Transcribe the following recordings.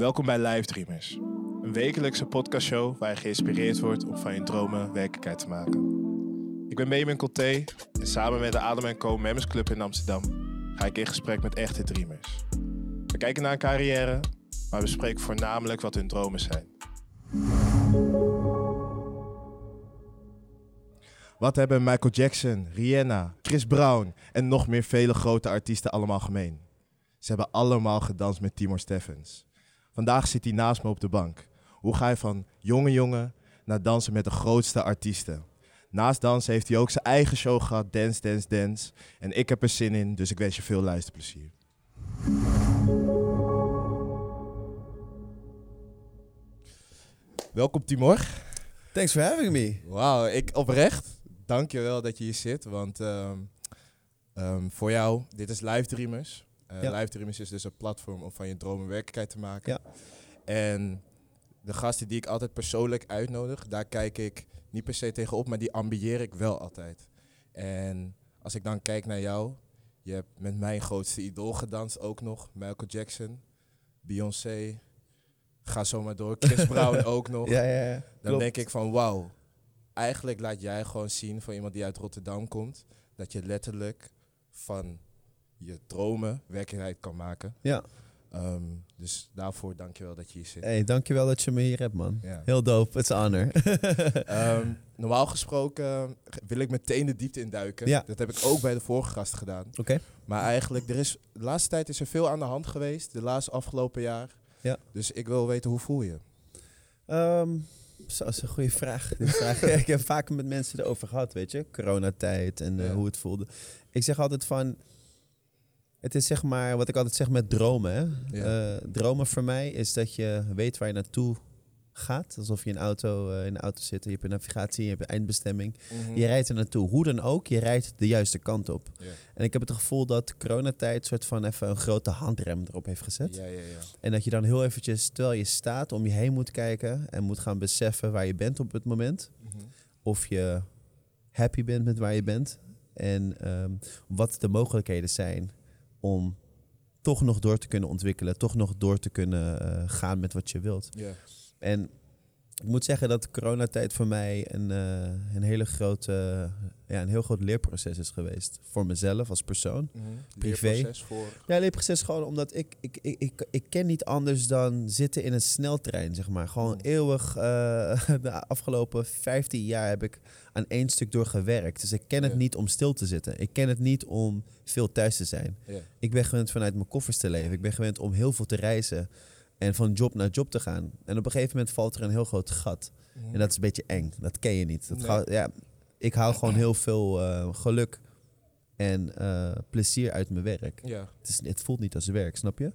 Welkom bij Live Dreamers, een wekelijkse podcastshow waar je geïnspireerd wordt om van je dromen werkelijkheid te maken. Ik ben Benjamin Colté en samen met de Adem Co Members Club in Amsterdam ga ik in gesprek met echte dreamers. We kijken naar een carrière, maar we bespreken voornamelijk wat hun dromen zijn. Wat hebben Michael Jackson, Rihanna, Chris Brown en nog meer vele grote artiesten allemaal gemeen? Ze hebben allemaal gedanst met Timor Steffens. Vandaag zit hij naast me op de bank. Hoe ga je van jonge jongen naar dansen met de grootste artiesten? Naast dansen heeft hij ook zijn eigen show gehad, Dance, Dance, Dance. En ik heb er zin in, dus ik wens je veel luisterplezier. Welkom Timor. Thanks for having me. Wauw, ik oprecht. Dank je wel dat je hier zit, want ehm, ehm, voor jou, dit is Live Dreamers. Uh, Ja. Live Dreamers is dus een platform om van je dromen werkelijkheid te maken. Ja. En de gasten die ik altijd persoonlijk uitnodig, daar kijk ik niet per se tegenop, maar die ambieer ik wel altijd. En als ik dan kijk naar jou, je hebt met mijn grootste idool gedanst ook nog, Michael Jackson, Beyoncé, ga zo maar door, Chris Brown ook nog. Ja, ja, ja. Dan Klopt. denk ik van wauw, eigenlijk laat jij gewoon zien voor iemand die uit Rotterdam komt, dat je letterlijk van je dromen werkelijkheid kan maken. Ja. Ehm, dus daarvoor dankjewel dat je hier zit. Hey, dankjewel dat je me hier hebt, man. Ja. Heel dope. It's an honor. Ehm, normaal gesproken wil ik meteen de diepte induiken. Ja. Dat heb ik ook bij de vorige gast gedaan. Oké. Maar eigenlijk, er is, de laatste tijd is er veel aan de hand geweest. De laatste afgelopen jaar. Ja. Dus ik wil weten, hoe voel je? Zo, dat is een goede vraag. Ik heb vaak met mensen erover gehad, weet je. Coronatijd en eh, Ja. hoe het voelde. Ik zeg altijd van... Het is zeg maar, wat ik altijd zeg met dromen. Hè? Ja. Eh, dromen voor mij is dat je weet waar je naartoe gaat. Alsof je in, een auto, eh, in de auto zit. Je hebt een navigatie, je hebt een eindbestemming. Je rijdt er naartoe. Hoe dan ook, je rijdt de juiste kant op. En ik heb het gevoel dat coronatijd soort van even een grote handrem erop heeft gezet. Ja, ja, ja. En dat je dan heel eventjes, terwijl je staat, om je heen moet kijken en moet gaan beseffen waar je bent op het moment. Mhm. Of je happy bent met waar je bent. En ehm, wat de mogelijkheden zijn om toch nog door te kunnen ontwikkelen. Toch nog door te kunnen eh, gaan met wat je wilt. En ik moet zeggen dat de coronatijd voor mij een, eh, een hele grote, ja, een heel groot leerproces is geweest. Voor mezelf als persoon. Mhm. Privé. Leerproces voor... Ja, leerproces gewoon omdat ik, ik, ik, ik, ik ken niet anders dan zitten in een sneltrein, zeg maar. Gewoon Mm. eeuwig, eh, de afgelopen 15 jaar heb ik aan één stuk door gewerkt. Dus ik ken het niet om stil te zitten. Ik ken het niet om veel thuis te zijn. Ik ben gewend vanuit mijn koffers te leven. Ik ben gewend om heel veel te reizen en van job naar job te gaan. En op een gegeven moment valt er een heel groot gat. En dat is een beetje eng. Dat ken je niet. Dat Nee. gaat- ja, ik haal gewoon heel veel eh, geluk en eh, plezier uit mijn werk. Ja. Het, is, het voelt niet als werk, snap je?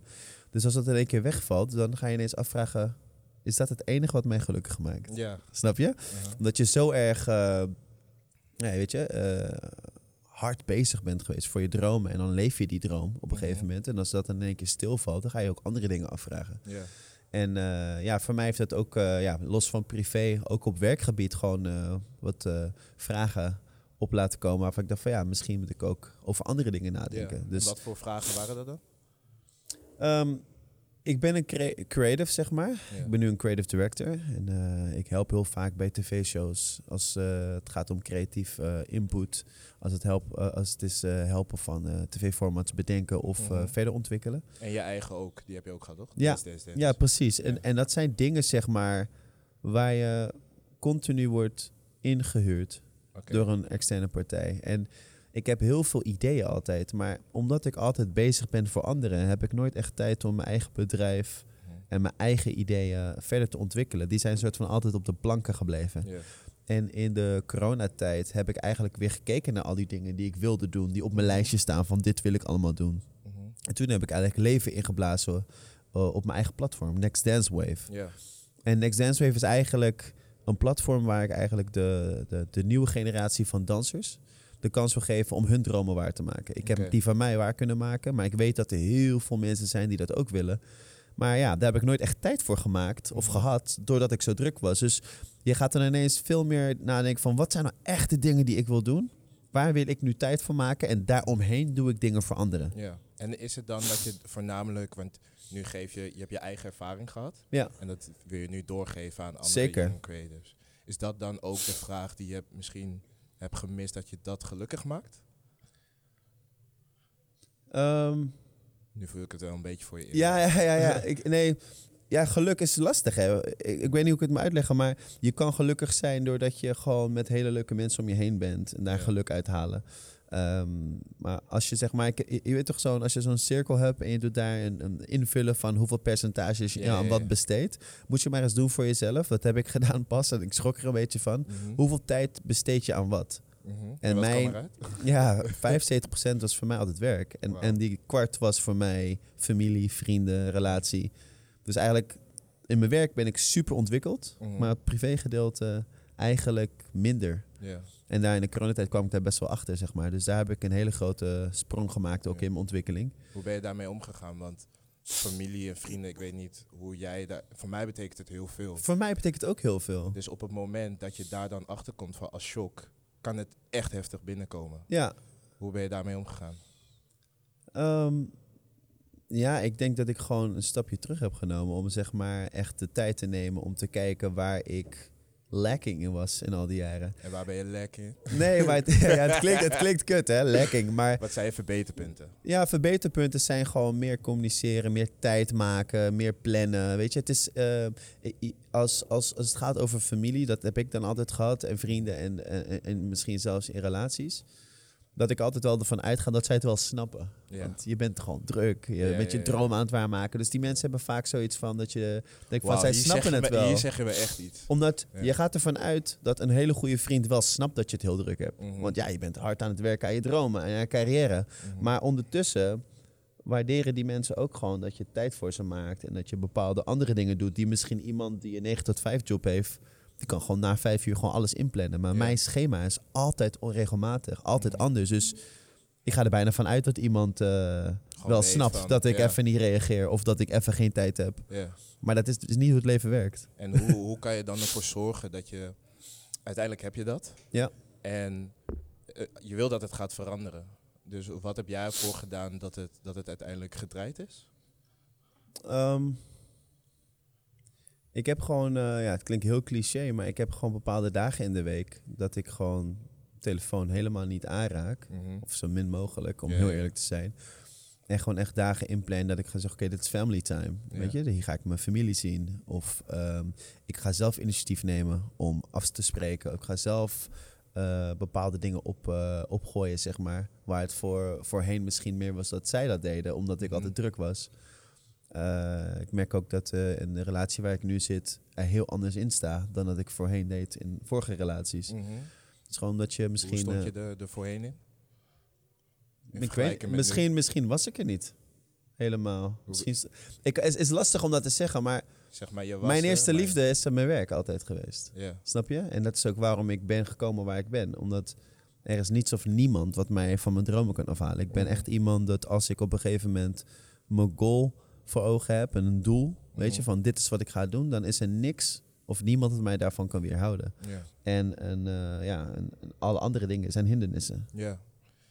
Dus als dat in één keer wegvalt, dan ga je ineens afvragen... is dat het enige wat mij gelukkig maakt? Ja. Snap je? Omdat je zo erg, ja, weet je, hard bezig bent geweest voor je dromen. En dan leef je die droom op een gegeven Mhm. moment. En als dat dan in één keer stilvalt, dan ga je ook andere dingen afvragen. Ja. En eh, ja, voor mij heeft dat ook, eh, ja, los van privé, ook op werkgebied gewoon eh, wat vragen op laten komen. Waarvan ik dacht van ja, misschien moet ik ook over andere dingen nadenken. Ja. Dus wat voor vragen waren dat dan? Ehm, ik ben een crea- creative, zeg maar. Ja. Ik ben nu een creative director. En eh, ik help heel vaak bij tv-shows. Als eh, het gaat om creatief eh, input. Als het, help, als het is helpen van tv-formats bedenken of Mhm. verder ontwikkelen. En je eigen ook, die heb je ook gehad, toch? Ja. Dance, dance, dance. Ja, precies. En, Ja. en dat zijn dingen, zeg maar, waar je continu wordt ingehuurd door een externe partij. En ik heb heel veel ideeën altijd, maar omdat ik altijd bezig ben voor anderen, heb ik nooit echt tijd om mijn eigen bedrijf Mhm. en mijn eigen ideeën verder te ontwikkelen. Die zijn soort van altijd op de planken gebleven. En in de coronatijd heb ik eigenlijk weer gekeken naar al die dingen die ik wilde doen, die op mijn lijstje staan van dit wil ik allemaal doen. Mhm. En toen heb ik eigenlijk leven ingeblazen eh, op mijn eigen platform, Next Dance Wave. En Next Dance Wave is eigenlijk een platform waar ik eigenlijk de, de, de nieuwe generatie van dansers de kans wil geven om hun dromen waar te maken. Ik heb die van mij waar kunnen maken, maar ik weet dat er heel veel mensen zijn die dat ook willen. Maar ja, daar heb ik nooit echt tijd voor gemaakt of Mhm. gehad, doordat ik zo druk was. Dus je gaat dan ineens veel meer nadenken van wat zijn nou echt de dingen die ik wil doen? waar wil ik nu tijd voor maken? En daaromheen doe ik dingen voor anderen. Ja. En is het dan dat je voornamelijk, want nu geef je, je hebt je eigen ervaring gehad. Ja. En dat wil je nu doorgeven aan andere Zeker. creatives. Is dat dan ook de vraag die je hebt misschien hebt gemist, dat je dat gelukkig maakt? Ehm, Nu voel ik het wel een beetje voor je in. ja, ja, ja. ja. ik, nee, ja, geluk is lastig. Hè. Ik, ik weet niet hoe ik het moet uitleggen, maar je kan gelukkig zijn doordat je gewoon met hele leuke mensen om je heen bent en daar Ja. geluk uithalen. Ehm, maar als je zeg maar, ik- je, je weet toch zo'n, als je zo'n cirkel hebt en je doet daar een, een invullen van hoeveel percentages je aan wat besteedt, moet je maar eens doen voor jezelf. Dat heb ik gedaan pas en ik schrok er een beetje van. Mhm. Hoeveel tijd besteed je aan wat? Mhm. en En wat mijn-? Ja, 75% was voor mij altijd werk. En, en die kwart was voor mij familie, vrienden, relatie. Dus eigenlijk in mijn werk ben ik super ontwikkeld. Mhm. Maar het privégedeelte eigenlijk minder. Ja. En daar in de coronatijd kwam ik daar best wel achter, zeg maar. Dus daar heb ik een hele grote sprong gemaakt, ook Ja. in mijn ontwikkeling. Hoe ben je daarmee omgegaan? Want familie en vrienden, ik weet niet hoe jij daar... Voor mij betekent het heel veel. Voor mij betekent het ook heel veel. Dus op het moment dat je daar dan achter komt van als shock, kan het echt heftig binnenkomen. Ja, Hoe ben je daarmee omgegaan? Ehm, ja, ik denk dat ik gewoon een stapje terug heb genomen om zeg maar echt de tijd te nemen om te kijken waar ik lacking in was in al die jaren. En waar ben je lek in? Nee, maar het, ja, het, klinkt, het klinkt kut hè, lacking. Maar Wat zijn je verbeterpunten? ja, verbeterpunten zijn gewoon meer communiceren, meer tijd maken, meer plannen. Weet je, het is eh, als, als, als het gaat over familie, dat heb ik dan altijd gehad, en vrienden en, en, en misschien zelfs in relaties. Dat ik altijd wel ervan uitga dat zij het wel snappen. Ja. Want je bent gewoon druk, je Ja, bent je ja, droom aan het waarmaken. Dus die mensen hebben vaak zoiets van dat je denkt van zij snappen het we- wel. Hier zeggen we echt iets. Omdat je gaat ervan uit dat een hele goede vriend wel snapt dat je het heel druk hebt. Mhm. Want ja, je bent hard aan het werken aan je dromen en je carrière. Mhm. Maar ondertussen waarderen die mensen ook gewoon dat je tijd voor ze maakt. En dat je bepaalde andere dingen doet. Die misschien iemand die een 9 tot 5 job heeft. Die kan gewoon na vijf uur gewoon alles inplannen. Maar Ja. mijn schema is altijd onregelmatig. Altijd Mhm. anders. Dus ik ga er bijna van uit dat iemand eh, wel snapt van, dat ik ja. even niet reageer. Of dat ik even geen tijd heb. Ja. Maar dat is, is niet hoe het leven werkt. En hoe, hoe kan je dan ervoor zorgen dat je... Uiteindelijk heb je dat. Ja. En eh, je wil dat het gaat veranderen. Dus wat heb jij ervoor gedaan dat het, dat het uiteindelijk gedraaid is? Ehm, ik heb gewoon, eh, ja, het klinkt heel cliché, maar ik heb gewoon bepaalde dagen in de week dat ik gewoon telefoon helemaal niet aanraak. Mhm. Of zo min mogelijk, om Ja, heel ja. eerlijk te zijn. En gewoon echt dagen inplannen dat ik ga zeggen, oké, dit is family time. Ja. Weet je, hier ga ik mijn familie zien. Of ehm, ik ga zelf initiatief nemen om af te spreken. Ik ga zelf eh, bepaalde dingen op, eh, opgooien, zeg maar. Waar het voor, voorheen misschien meer was dat zij dat deden, omdat ik Mhm. altijd druk was. Eh, ik merk ook dat eh, in de relatie waar ik nu zit er heel anders in sta dan dat ik voorheen deed in vorige relaties. Mhm. Het is gewoon dat je misschien... Hoe stond eh, je er, er voorheen in? In ik weet, misschien, misschien was ik er niet. Helemaal. Misschien, is- ik, het is lastig om dat te zeggen, maar? Zeg maar, je was mijn er, eerste maar- liefde is eh, mijn werk altijd geweest. Snap je? En dat is ook waarom ik ben gekomen waar ik ben. Omdat er is niets of niemand wat mij van mijn dromen kan afhalen. Ik ben Mhm. echt iemand dat als ik op een gegeven moment mijn goal voor ogen heb en een doel, weet je, Mhm. van dit is wat ik ga doen, dan is er niks of niemand dat mij daarvan kan weerhouden. Ja. En, en, eh, ja, en, en alle andere dingen zijn hindernissen. ja.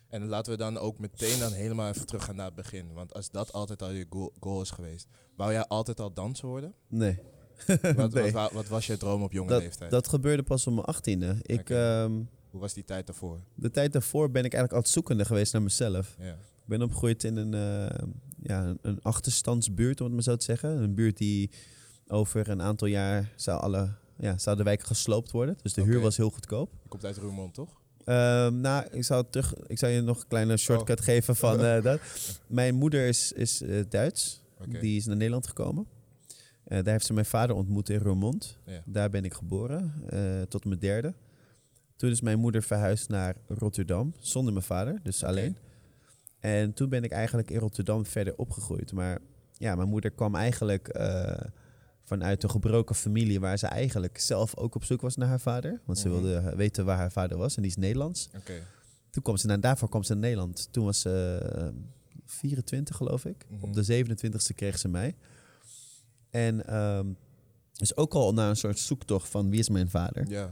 En laten we dan ook meteen dan helemaal even teruggaan naar het begin. Want als dat altijd al je goal, goal is geweest, wou jij altijd al danser worden? Nee. Wat, Nee. wat, wa- wat was je droom op jonge Dat, leeftijd? dat gebeurde pas op mijn achttiende. Ik, ehm, Hoe was die tijd daarvoor? de tijd daarvoor ben ik eigenlijk altijd zoekende geweest naar mezelf. Ja. Ik ben opgegroeid in een, eh, ja, een- achterstandsbuurt, om het maar zo te zeggen. Een buurt die over een aantal jaar zou, alle, ja, zou de wijk gesloopt worden. Dus de huur was heel goedkoop. Je komt uit Roermond, toch? Ehm, nou, ik zou, terug, ik zou je nog een kleine shortcut Oh. geven van eh, dat. Mijn moeder is, is eh, Duits. Die is naar Nederland gekomen. Eh, daar heeft ze mijn vader ontmoet in Roermond. Ja. Daar ben ik geboren, tot mijn derde. Toen is mijn moeder verhuisd naar Rotterdam, zonder mijn vader, dus alleen. En toen ben ik eigenlijk in Rotterdam verder opgegroeid. Maar ja, mijn moeder kwam eigenlijk eh, vanuit een gebroken familie... waar ze eigenlijk zelf ook op zoek was naar haar vader. Want ze Mhm. wilde weten waar haar vader was en die is Nederlands. Toen kwam ze naar, daarvoor kwam ze naar Nederland. Toen was ze eh, 24, geloof ik. Mhm. Op de 27e kreeg ze mij. En ehm dus ook al naar een soort zoektocht van wie is mijn vader. Ja.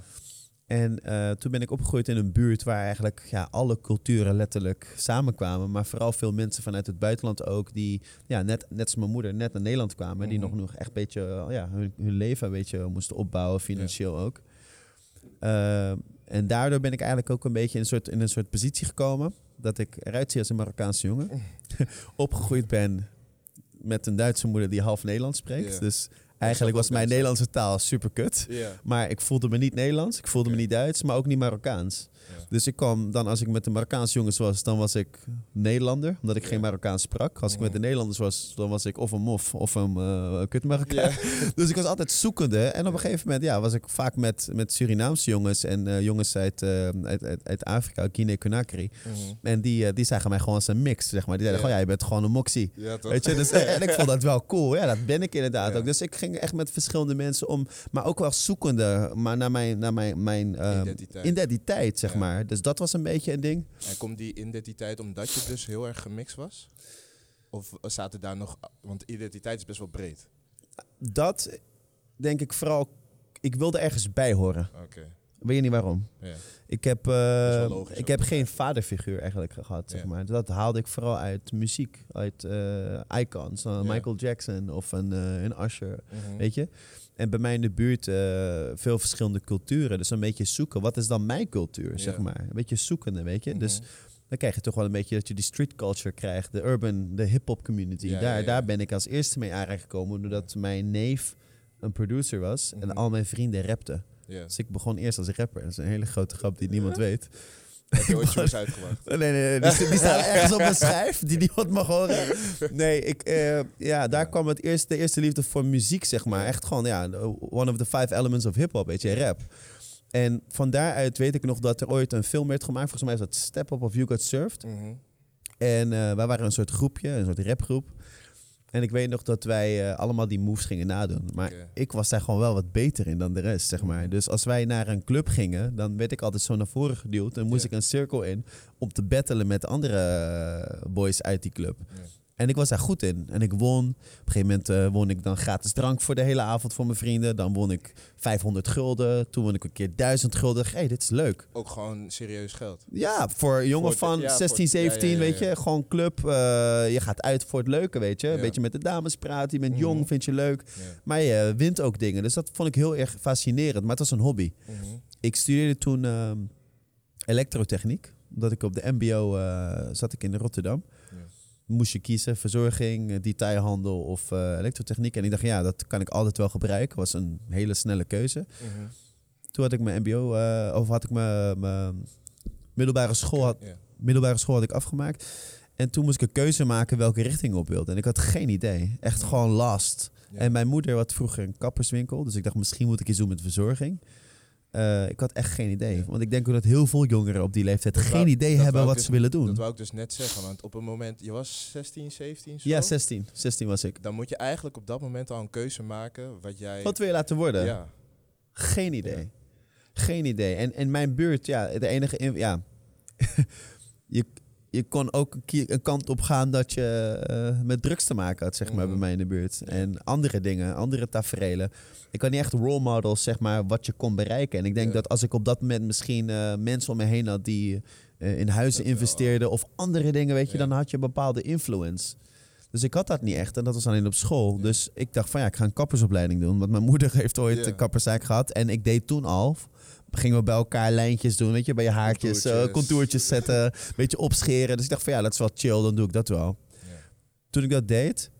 En eh, toen ben ik opgegroeid in een buurt waar eigenlijk ja, alle culturen letterlijk samenkwamen. Maar vooral veel mensen vanuit het buitenland ook, die ja, net, net als mijn moeder net naar Nederland kwamen. Die Mhm. nog, nog echt een beetje uh, ja, hun, hun leven een beetje moesten opbouwen, financieel ook. Uh, en daardoor ben ik eigenlijk ook een beetje in een soort, in een soort positie gekomen. Dat ik eruit zie als een Marokkaanse jongen. Opgegroeid ben met een Duitse moeder die half Nederlands spreekt. Dus eigenlijk was mijn Nederlandse taal super kut. Maar ik voelde me niet Nederlands, ik voelde me niet Duits, maar ook niet Marokkaans. Dus ik kwam dan, als ik met de Marokkaanse jongens was, dan was ik Nederlander, omdat ik geen Marokkaans sprak. Als ik met de. Nederlanders was, dan was ik of een mof of een uh, kut Marokkaan. Dus ik was altijd zoekende. En op een gegeven moment ja, was ik vaak met, met Surinaamse jongens en uh, jongens uit, uh, uit, uit, uit Afrika, Guinea-Conakry. Mhm. En die, die zagen mij gewoon als een mix, zeg maar. Die zeiden Ja. gewoon, ja, je bent gewoon een moxie. Weet je, dus, en ik vond dat wel cool. Ja, dat ben ik inderdaad ook. Dus ik ging echt met verschillende mensen om, maar ook wel zoekende maar naar mijn, naar mijn, mijn ehm, Identiteit. identiteit, zeg Maar. Dus dat was een beetje een ding. En komt die identiteit omdat je dus heel erg gemixt was? Of zaten daar nog... Want identiteit is best wel breed. Dat denk ik vooral, ik wilde ergens bij horen. Oké. Weet je niet waarom? Ja. Ik heb, eh, logisch ik heb geen vaderfiguur eigenlijk gehad, zeg maar. Dat haalde ik vooral uit muziek, uit eh, icons, uh. Michael Jackson of een, eh, een Usher. Mhm. Weet je? En bij mij in de buurt eh, veel verschillende culturen. Dus een beetje zoeken. Wat is dan mijn cultuur, zeg maar? Een beetje zoekende, weet je? Dus Mhm. dan krijg je toch wel een beetje dat je die street culture krijgt. De urban, de hip-hop community. Ja, daar, ja, ja. daar ben ik als eerste mee aangekomen. Doordat mijn neef een producer was. En Mhm. al mijn vrienden rapten. Dus ik begon eerst als rapper. Dat is een hele grote grap die niemand weet. Heb je ooit jongens uitgebracht? Nee, nee, nee. Die, die staan ergens op een schijf die niemand mag horen. Nee, ik, eh, ja, daar kwam het eerste, de eerste liefde voor muziek, zeg maar. Echt gewoon, ja, one of the five elements of hip-hop, weet je, rap. En van daaruit weet ik nog dat er ooit een film werd gemaakt. Volgens mij is dat Step Up of You Got Served. Mhm. En eh, wij waren een soort groepje, een soort rapgroep. En ik weet nog dat wij eh, allemaal die moves gingen nadoen. Maar ik was daar gewoon wel wat beter in dan de rest, zeg maar. Dus als wij naar een club gingen, dan werd ik altijd zo naar voren geduwd. En moest ik een cirkel in om te battelen met de andere eh, boys uit die club. En ik was daar goed in. En ik won. Op een gegeven moment eh, won ik dan gratis drank voor de hele avond voor mijn vrienden. Dan won ik 500 gulden. Toen won ik een keer 1000 gulden. Hé, hey, dit is leuk. Ook gewoon serieus geld. Ja, voor een jongen van ja, voor 16, het- ja, ja, 17, ja, weet je. Gewoon club. eh, je gaat uit voor het leuke, weet je. Een beetje met de dames praten. Je bent Mhm. jong, vind je leuk. Maar je wint ook dingen. Dus dat vond ik heel erg fascinerend. Maar het was een hobby. Mhm. Ik studeerde toen ehm, elektrotechniek. Omdat ik op de mbo eh, zat ik in Rotterdam. Moest je kiezen, verzorging, eh, detailhandel of eh, elektrotechniek. En ik dacht, ja, dat kan ik altijd wel gebruiken. was een hele snelle keuze. Mhm. Toen had ik mijn mbo, eh, of had ik mijn, mijn middelbare school, had, middelbare school had ik afgemaakt. En toen moest ik een keuze maken welke richting ik op wilde. En ik had geen idee. Echt Ja. gewoon last. Ja. En mijn moeder had vroeger een kapperswinkel. Dus ik dacht, misschien moet ik iets doen met verzorging. Eh, ik had echt geen idee. Ja. Want ik denk ook dat heel veel jongeren op die leeftijd Dat geen wou- idee hebben wat dus- ze willen doen. Dat wou ik dus net zeggen, want op een moment, je was 16, 17 zo? ja, 16. 16 was ik. Dan moet je eigenlijk op dat moment al een keuze maken wat jij... Wat wil je laten worden? Ja. Geen idee. Geen idee. En in mijn buurt, ja, de enige... ja, je, je kon ook een, kant op gaan dat je eh, met drugs te maken had, zeg maar, Mhm. bij mij in de buurt. En andere dingen, andere tafereelen. Ik had niet echt role models, zeg maar, wat je kon bereiken. En ik denk Ja. dat als ik op dat moment misschien eh, mensen om me heen had die eh, in huizen Dat wel, investeerden of andere dingen, weet je, Ja. dan had je een bepaalde influence. Dus ik had dat niet echt en dat was alleen op school. Ja. Dus ik dacht van ja, ik ga een kappersopleiding doen. Want mijn moeder heeft ooit een kapperszaak gehad. En ik deed toen al, gingen we bij elkaar lijntjes doen, weet je, bij je haartjes, eh, Contourtjes. contourtjes zetten, een beetje opscheren. Dus ik dacht van ja, dat is wel chill, dan doe ik dat wel. Toen ik dat deed,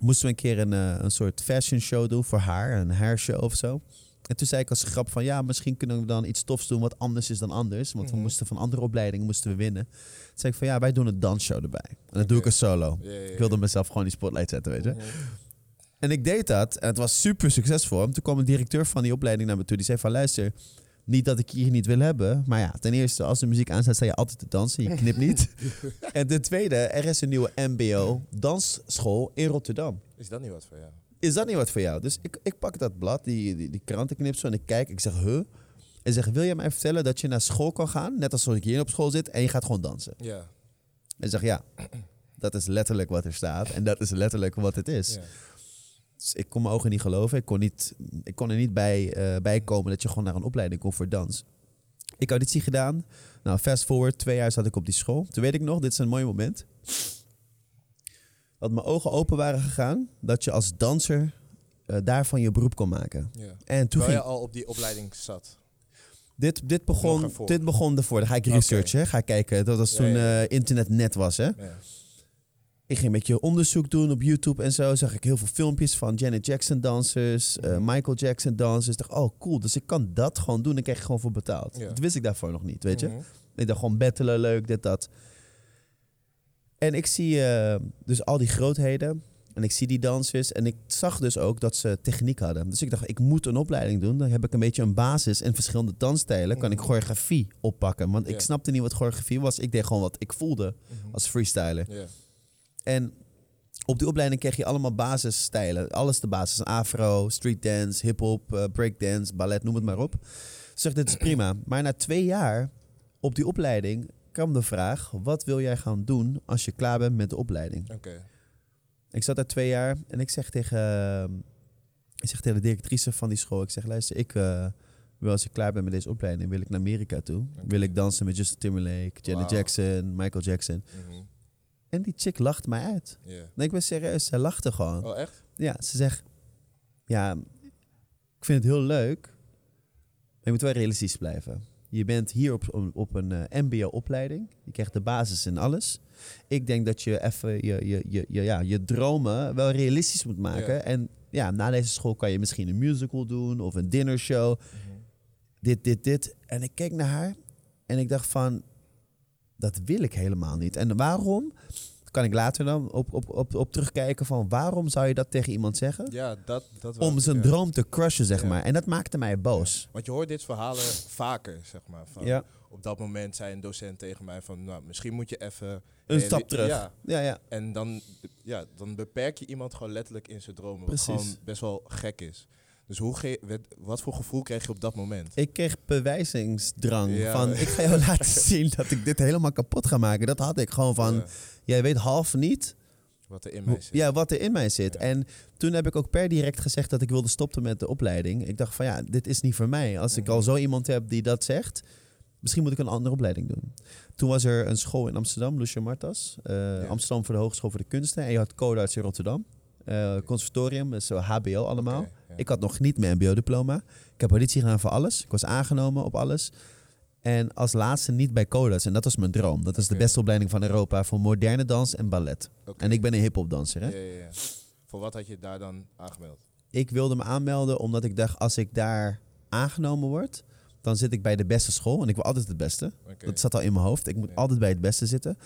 moesten we een keer een, eh, een soort fashion show doen voor haar, een hairshow of zo. En toen zei ik als grap van ja, misschien kunnen we dan iets tofs doen wat anders is dan anders. Want we Mhm. moesten van andere opleidingen moesten we winnen. Toen zei ik van ja, wij doen een dansshow erbij. En dan doe ik een solo. Ik wilde mezelf gewoon die spotlight zetten, weet je. Mhm. En ik deed dat en het was super succesvol. En toen kwam een directeur van die opleiding naar me toe. Die zei van luister, niet dat ik je hier niet wil hebben. Maar ja, ten eerste, als de muziek aanstaat, sta je altijd te dansen. Je knipt niet. en ten tweede, er is een nieuwe mbo dansschool in Rotterdam. Is dat niet wat voor jou? Is dat niet wat voor jou? Dus ik, ik pak dat blad, die, die, die krantenknipsel en ik kijk. Ik zeg, huh? En zeg, wil je mij vertellen dat je naar school kan gaan, net als ik hier op school zit, en je gaat gewoon dansen? Ja. En zeg, ja, dat is letterlijk wat er staat. En dat is letterlijk wat het is. ja. Dus ik kon mijn ogen niet geloven. Ik kon, niet, ik kon er niet bij, eh, bij komen dat je gewoon naar een opleiding kon voor dans. Ik auditie gedaan. Nou, fast forward, twee jaar zat ik op die school. Toen weet ik nog, dit is een mooi moment. Dat mijn ogen open waren gegaan. Dat je als danser eh, daarvan je beroep kon maken. Ja. En toen Terwijl ging, je al op die opleiding zat. dit, dit, begon, ervoor. dit begon ervoor. Dan ga ik researchen. Ga ik kijken. Dat was toen eh, internet net was. Hè? Ja. Ik ging een beetje onderzoek doen op YouTube en zo. Zag ik heel veel filmpjes van Janet Jackson dansers, eh, Mhm. Michael Jackson dansers. Ik dacht, oh cool, dus ik kan dat gewoon doen. Dan krijg ik gewoon voor betaald. Ja. Dat wist ik daarvoor nog niet, weet je. Mhm. Ik dacht gewoon battelen, leuk, dit, dat. En ik zie eh, dus al die grootheden. En ik zie die dansers. En ik zag dus ook dat ze techniek hadden. Dus ik dacht, ik moet een opleiding doen. Dan heb ik een beetje een basis in verschillende dansstijlen. Kan ik Mhm. choreografie oppakken. Want ik snapte niet wat choreografie was. Ik deed gewoon wat ik voelde als freestyler. Ja. En op die opleiding kreeg je allemaal basisstijlen. Alles de basis. Afro, street dance, hip-hop, eh, breakdance, ballet, noem het maar op. Zeg, dit is prima. Maar na twee jaar op die opleiding kwam de vraag: wat wil jij gaan doen als je klaar bent met de opleiding? Oké. Ik zat daar twee jaar en ik zeg tegen, eh, ik zeg tegen de directrice van die school: ik zeg, luister, ik eh, wil als ik klaar ben met deze opleiding, wil ik naar Amerika toe. Wil ik dansen met Justin Timberlake, Janet. Jackson, Michael Jackson. Mhm. En die chick lacht mij uit. Ja. Nee, ik ben serieus. Zij lachte gewoon. Oh, echt? Ja, ze zegt... Ja, ik vind het heel leuk. Maar je moet wel realistisch blijven. Je bent hier op, op een eh, mbo-opleiding. Je krijgt de basis in alles. Ik denk dat je even je, je, je, je, ja, je dromen wel realistisch moet maken. En ja, na deze school kan je misschien een musical doen of een dinnershow. Mhm. Dit, dit, dit. En ik keek naar haar en ik dacht van... Dat wil ik helemaal niet. En waarom? Kan ik later dan op, op, op, op terugkijken van... Waarom zou je dat tegen iemand zeggen? Ja, dat, dat om zijn droom te crushen, zeg Ja. maar. En dat maakte mij boos. Want je hoort dit verhalen vaker, zeg maar. Van, Ja, Op dat moment zei een docent tegen mij van, nou, misschien moet je even... een stap terug. Ja, Ja, ja. en dan, ja, dan beperk je iemand gewoon letterlijk in zijn dromen. Wat gewoon best wel gek is. Dus hoe ge- wat voor gevoel kreeg je op dat moment? Ik kreeg bewijzingsdrang Ja. van... Ik ga jou laten zien dat ik dit helemaal kapot ga maken. Dat had ik gewoon van... Ja, Jij weet half niet wat er in mij zit. ja, wat er in mij zit. Ja. En toen heb ik ook per direct gezegd dat ik wilde stoppen met de opleiding. Ik dacht van ja, dit is niet voor mij. Als ik Mhm. al zo iemand heb die dat zegt... Misschien moet ik een andere opleiding doen. Toen was er een school in Amsterdam, Lucia Martas. eh, Amsterdam voor de Hogeschool voor de Kunsten. En je had Codarts in Rotterdam. Eh, conservatorium, dus zo HBO allemaal. Ja. Ik had nog niet mijn mbo-diploma. Ik heb auditie gedaan voor alles. Ik was aangenomen op alles. En als laatste niet bij Codas. En dat was mijn droom. Dat is de beste opleiding van Europa voor moderne dans en ballet. En ik ben een hip-hopdanser. Hè? Ja, ja, ja. Voor wat had je daar dan aangemeld? Ik wilde me aanmelden omdat ik dacht, als ik daar aangenomen word, dan zit ik bij de beste school. En ik wil altijd het beste. Dat zat al in mijn hoofd. Ik moet altijd bij het beste zitten.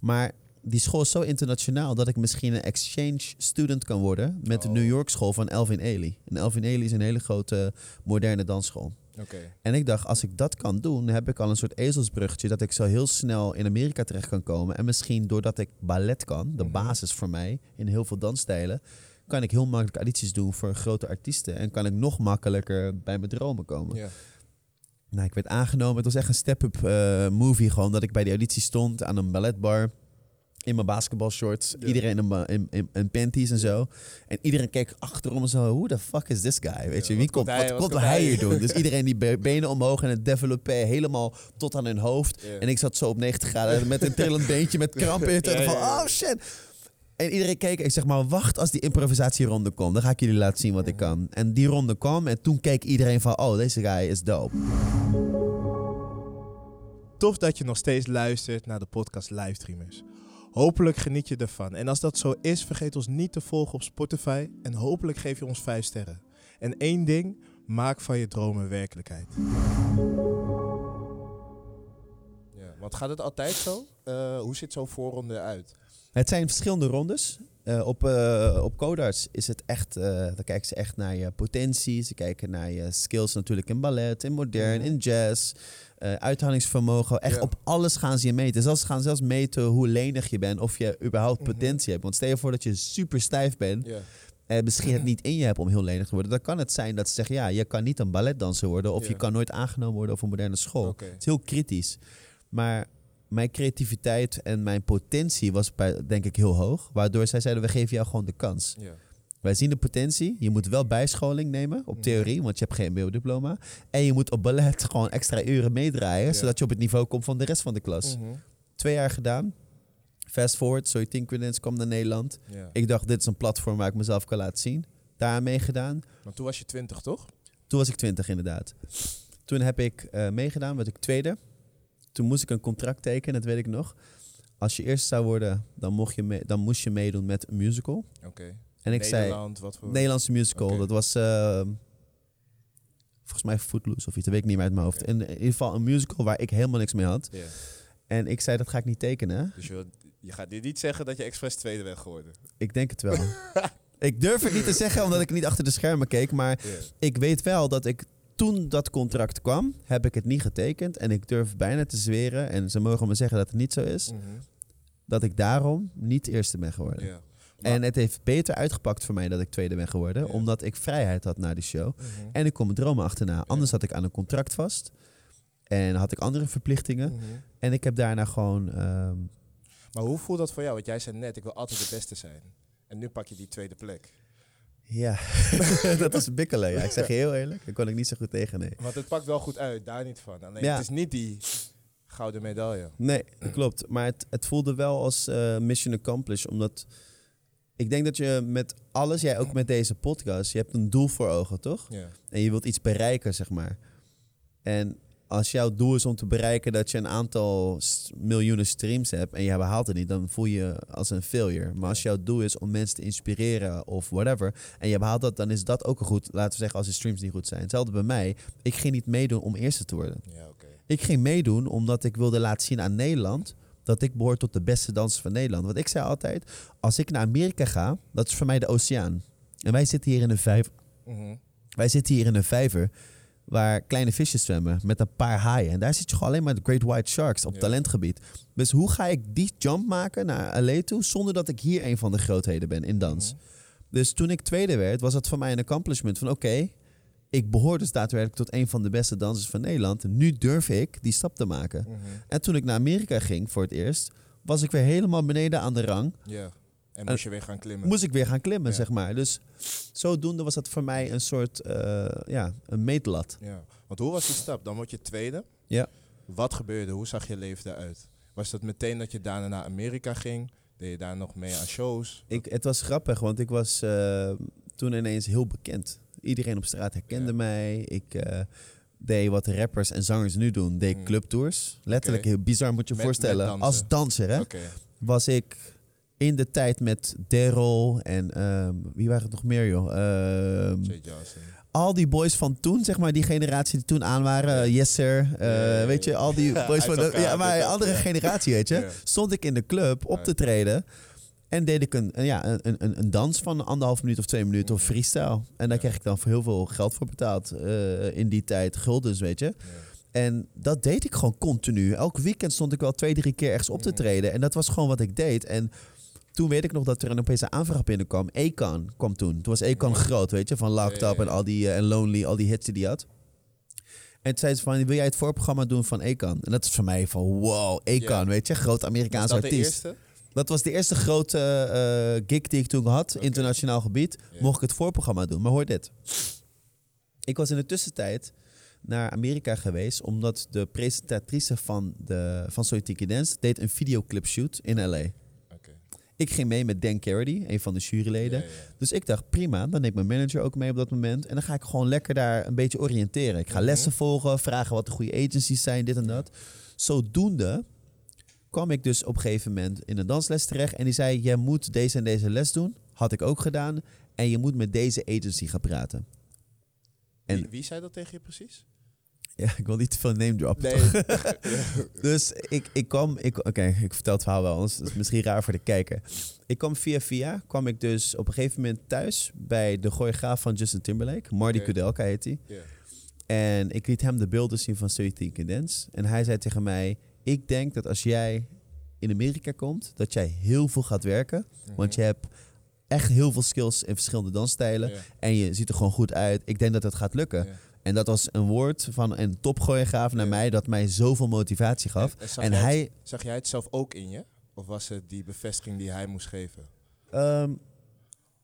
Maar die school is zo internationaal dat ik misschien een exchange student kan worden met de Oh. New York school van Elvin Ailey. En Elvin Ailey is een hele grote moderne dansschool. Oké. En ik dacht, als ik dat kan doen, heb ik al een soort ezelsbruggetje dat ik zo heel snel in Amerika terecht kan komen. En misschien doordat ik ballet kan, de Mhm. basis voor mij in heel veel dansstijlen, kan ik heel makkelijk audities doen voor grote artiesten. En kan ik nog makkelijker bij mijn dromen komen. Ja. Nou, ik werd aangenomen. Het was echt een step-up eh, movie gewoon. Dat ik bij die auditie stond aan een balletbar. In mijn basketbalshorts. Ja. Iedereen in, mijn- in, in, in panties en zo. En iedereen keek achterom en zo. Who the fuck is this guy? Weet Ja, je, wie komt, hij- wat, wat komt hij hij? hier doen? Dus iedereen die be- benen omhoog en het developpé helemaal tot aan hun hoofd. Ja. En ik zat zo op 90 graden met een trillend beentje met kramp in het van, oh shit. En iedereen keek. Ik zeg maar, wacht als die improvisatieronde komt. Dan ga ik jullie laten zien wat ik kan. En die ronde kwam en toen keek iedereen van, oh, deze guy is dope. Tof dat je nog steeds luistert naar de podcast Livestreamers. Hopelijk geniet je ervan. En als dat zo is, vergeet ons niet te volgen op Spotify. En hopelijk geef je ons 5 sterren. En één ding, maak van je dromen werkelijkheid. Ja, want gaat het altijd zo? Eh, hoe ziet zo'n voorronde eruit? Het zijn verschillende rondes. Eh, op, eh op Codarts is het echt, eh dan kijken ze echt naar je potentie. Ze kijken naar je skills natuurlijk in ballet, in modern, in jazz. uithoudingsvermogen. Echt op alles gaan ze je meten. Zelfs, ze gaan zelfs meten hoe lenig je bent. Of je überhaupt Mhm. potentie hebt. Want stel je voor dat je super stijf bent. En misschien het niet in je hebt om heel lenig te worden. Dan kan het zijn dat ze zeggen, ja, je kan niet een balletdanser worden. Of je kan nooit aangenomen worden op een moderne school. Het is heel kritisch. Maar mijn creativiteit en mijn potentie was bij, denk ik heel hoog. Waardoor zij zeiden, we geven jou gewoon de kans. Ja. Wij zien de potentie. Je moet wel bijscholing nemen op Mhm. theorie, want je hebt geen MBO-diploma. En je moet op ballet gewoon extra uren meedraaien, Ja. zodat je op het niveau komt van de rest van de klas. Mhm. Twee jaar gedaan. Fast forward, Soy Tinkerlands kwam naar Nederland. Ja. Ik dacht, dit is een platform waar ik mezelf kan laten zien. Daar aan meegedaan. Maar toen was je 20, toch? Toen was ik 20 inderdaad. Toen heb ik eh, meegedaan, werd ik tweede. Toen moest ik een contract tekenen, dat weet ik nog. Als je eerst zou worden, dan, mocht je mee- dan moest je meedoen met een musical. Oké. En ik zei, Nederland, wat voor... Nederlandse musical. Dat was eh, volgens mij Footloose of iets, dat weet ik niet meer uit mijn hoofd. Oké. In, in ieder geval een musical waar ik helemaal niks mee had. Ja. En ik zei, dat ga ik niet tekenen. Dus je, wil- je gaat nu niet zeggen dat je expres tweede bent geworden. Ik denk het wel. ik durf het niet te zeggen, omdat ik niet achter de schermen keek. Maar ik weet wel dat ik toen dat contract kwam, heb ik het niet getekend. En ik durf bijna te zweren, en ze mogen me zeggen dat het niet zo is, Mhm. dat ik daarom niet eerste ben geworden. Ja. Maar- En het heeft beter uitgepakt voor mij dat ik tweede ben geworden, Ja. omdat ik vrijheid had na die show. Mhm. En ik kon mijn dromen achterna. Anders had ik aan een contract vast. En had ik andere verplichtingen. Mhm. En ik heb daarna gewoon... ehm, Maar hoe voelt dat voor jou? Want jij zei net, ik wil altijd de beste zijn. En nu pak je die tweede plek. Ja, dat was bikkelen. Ja. Ik zeg je heel eerlijk, daar kon ik niet zo goed tegen, nee. Want het pakt wel goed uit, daar niet van. Alleen Ja. het is niet die gouden medaille. Nee, klopt. Maar het, het voelde wel als eh, mission accomplished. Omdat ik denk dat je met alles, jij ook met deze podcast, je hebt een doel voor ogen, toch? Ja. En je wilt iets bereiken, zeg maar. En als jouw doel is om te bereiken dat je een aantal miljoenen streams hebt en je behaalt het niet, dan voel je je als een failure. Maar als jouw doel is om mensen te inspireren of whatever, en je behaalt dat, dan is dat ook een goed, laten we zeggen, als de streams niet goed zijn. Hetzelfde bij mij. Ik ging niet meedoen om eerste te worden. Ja. Ik ging meedoen omdat ik wilde laten zien aan Nederland dat ik behoor tot de beste dansers van Nederland. Want ik zei altijd, als ik naar Amerika ga, dat is voor mij de oceaan. En wij zitten hier in een vijver. Mhm. Wij zitten hier in een vijver waar kleine visjes zwemmen met een paar haaien. En daar zit je gewoon alleen maar de Great White Sharks op Ja. talentgebied. Dus hoe ga ik die jump maken naar LA toe zonder dat ik hier een van de grootheden ben in dans? Mhm. Dus toen ik tweede werd, was dat voor mij een accomplishment van oké, ik behoor dus daadwerkelijk tot een van de beste dansers van Nederland. Nu durf ik die stap te maken. Mhm. En toen ik naar Amerika ging voor het eerst, was ik weer helemaal beneden aan de rang. En moest je weer gaan klimmen. Moest ik weer gaan klimmen, Ja. zeg maar. Dus zodoende was dat voor mij een soort, eh, ja, een meetlat. Ja. Want hoe was die stap? Dan word je tweede. Ja. Wat gebeurde? Hoe zag je leven eruit? Was dat meteen dat je daarna naar Amerika ging? Deed je daar nog mee aan shows? Ik, het was grappig, want ik was eh, toen ineens heel bekend. Iedereen op straat herkende Ja. mij. Ik eh, deed wat rappers en zangers nu doen. Deed Mm. clubtours. Letterlijk, heel bizar moet je je Met- voorstellen. met dansen. Als danser, hè? Was ik in de tijd met Daryl en ehm, wie waren het nog meer, joh? Johnson. al die boys van toen, zeg maar, die generatie die toen aan waren. Yes Sir, eh, weet je, al die boys van... elkaar, ja, maar andere generatie, weet je. Stond ik in de club op te treden. En deed ik een, ja, een, een, een dans van anderhalf minuut of twee minuten of freestyle. En daar kreeg ik dan voor heel veel geld voor betaald eh, in die tijd. Guldens, weet je. En dat deed ik gewoon continu. Elk weekend stond ik wel twee, drie keer ergens op te Mhm. treden. En dat was gewoon wat ik deed. En toen weet ik nog dat er een een aanvraag binnenkwam. Akon kwam toen. Toen was Mhm. groot, weet je. Van Locked Up en al die... eh, en Lonely, al die hits die hij had. En toen zei ze van, wil jij het voorprogramma doen van Akon? En dat is voor mij van, wow, Ja. weet je. Groot Was Amerikaans dat de artiest. eerste? Dat was de eerste grote eh, gig die ik toen had, internationaal gebied. Mocht ik het voorprogramma doen. Maar hoor dit. Ik was in de tussentijd naar Amerika geweest, omdat de presentatrice van, de, van Soy Tiki Dance deed een videoclip shoot in LA. Ik ging mee met Dan Carity, een van de juryleden. Ja, ja, ja. Dus ik dacht, prima, dan neem ik mijn manager ook mee op dat moment. En dan ga ik gewoon lekker daar een beetje oriënteren. Ik ga Mhm. lessen volgen, vragen wat de goede agencies zijn, dit en dat. Zodoende kwam ik dus op een gegeven moment in een dansles terecht. En die zei, jij moet deze en deze les doen. Had ik ook gedaan. En je moet met deze agency gaan praten. En- Wie, wie zei dat tegen je precies? Ja, ik wil niet te veel name droppen. Nee. Dus ik, ik kwam, ik, oké, ik vertel het verhaal wel, anders is misschien raar voor de kijker. Ik kwam via via, kwam ik dus op een gegeven moment thuis bij de choreograaf van Justin Timberlake, Marty Oké. Kudelka heet hij. En ik liet hem de beelden zien van Study Dance. En hij zei tegen mij, ik denk dat als jij in Amerika komt, dat jij heel veel gaat werken. Want Mhm. je hebt echt heel veel skills in verschillende dansstijlen. En je ziet er gewoon goed uit. Ik denk dat het gaat lukken. En dat was een woord van een topchoreograaf naar Ja. mij dat mij zoveel motivatie gaf. En- en zag En jij het- hij, Zag jij het zelf ook in je? Of was het die bevestiging die hij moest geven? ehm,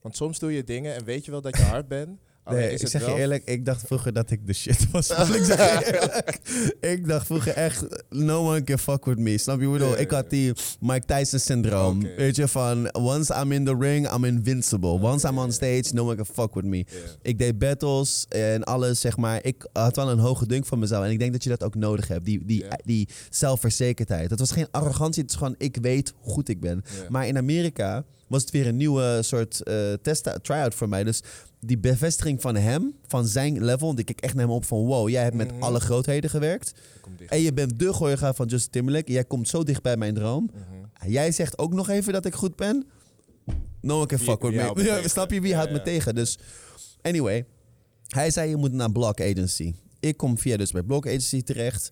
Want soms doe je dingen en weet je wel dat je hard bent. Nee, ik zeg wel... je eerlijk, ik dacht vroeger dat ik de shit was. ik zeg je eerlijk. Ik dacht vroeger echt, no one can fuck with me. Snap je? Ik bedoel, ik had die Mike Tyson syndroom. Weet je, van once I'm in the ring, I'm invincible. Once I'm on stage, no one can fuck with me. Ik deed battles en alles, zeg maar. Ik had wel een hoge dunk van mezelf. En ik denk dat je dat ook nodig hebt. Die, die, die zelfverzekerdheid. Dat was geen arrogantie. Het is gewoon, ik weet hoe goed ik ben. Maar in Amerika was het weer een nieuwe soort eh test try-out voor mij. Dus die bevestiging van hem, van zijn level. Want ik kijk echt naar hem op van... Wow, jij hebt met Mhm. alle grootheden gewerkt. En je bent de choreograaf van Justin Timberlake. Jij komt zo dicht bij mijn droom. Mhm. Jij zegt ook nog even dat ik goed ben. No one can fuck with me. Ja, snap je? Wie Ja, houdt me tegen? Dus anyway. Hij zei je moet naar Block Agency. Ik kom via dus bij Block Agency terecht.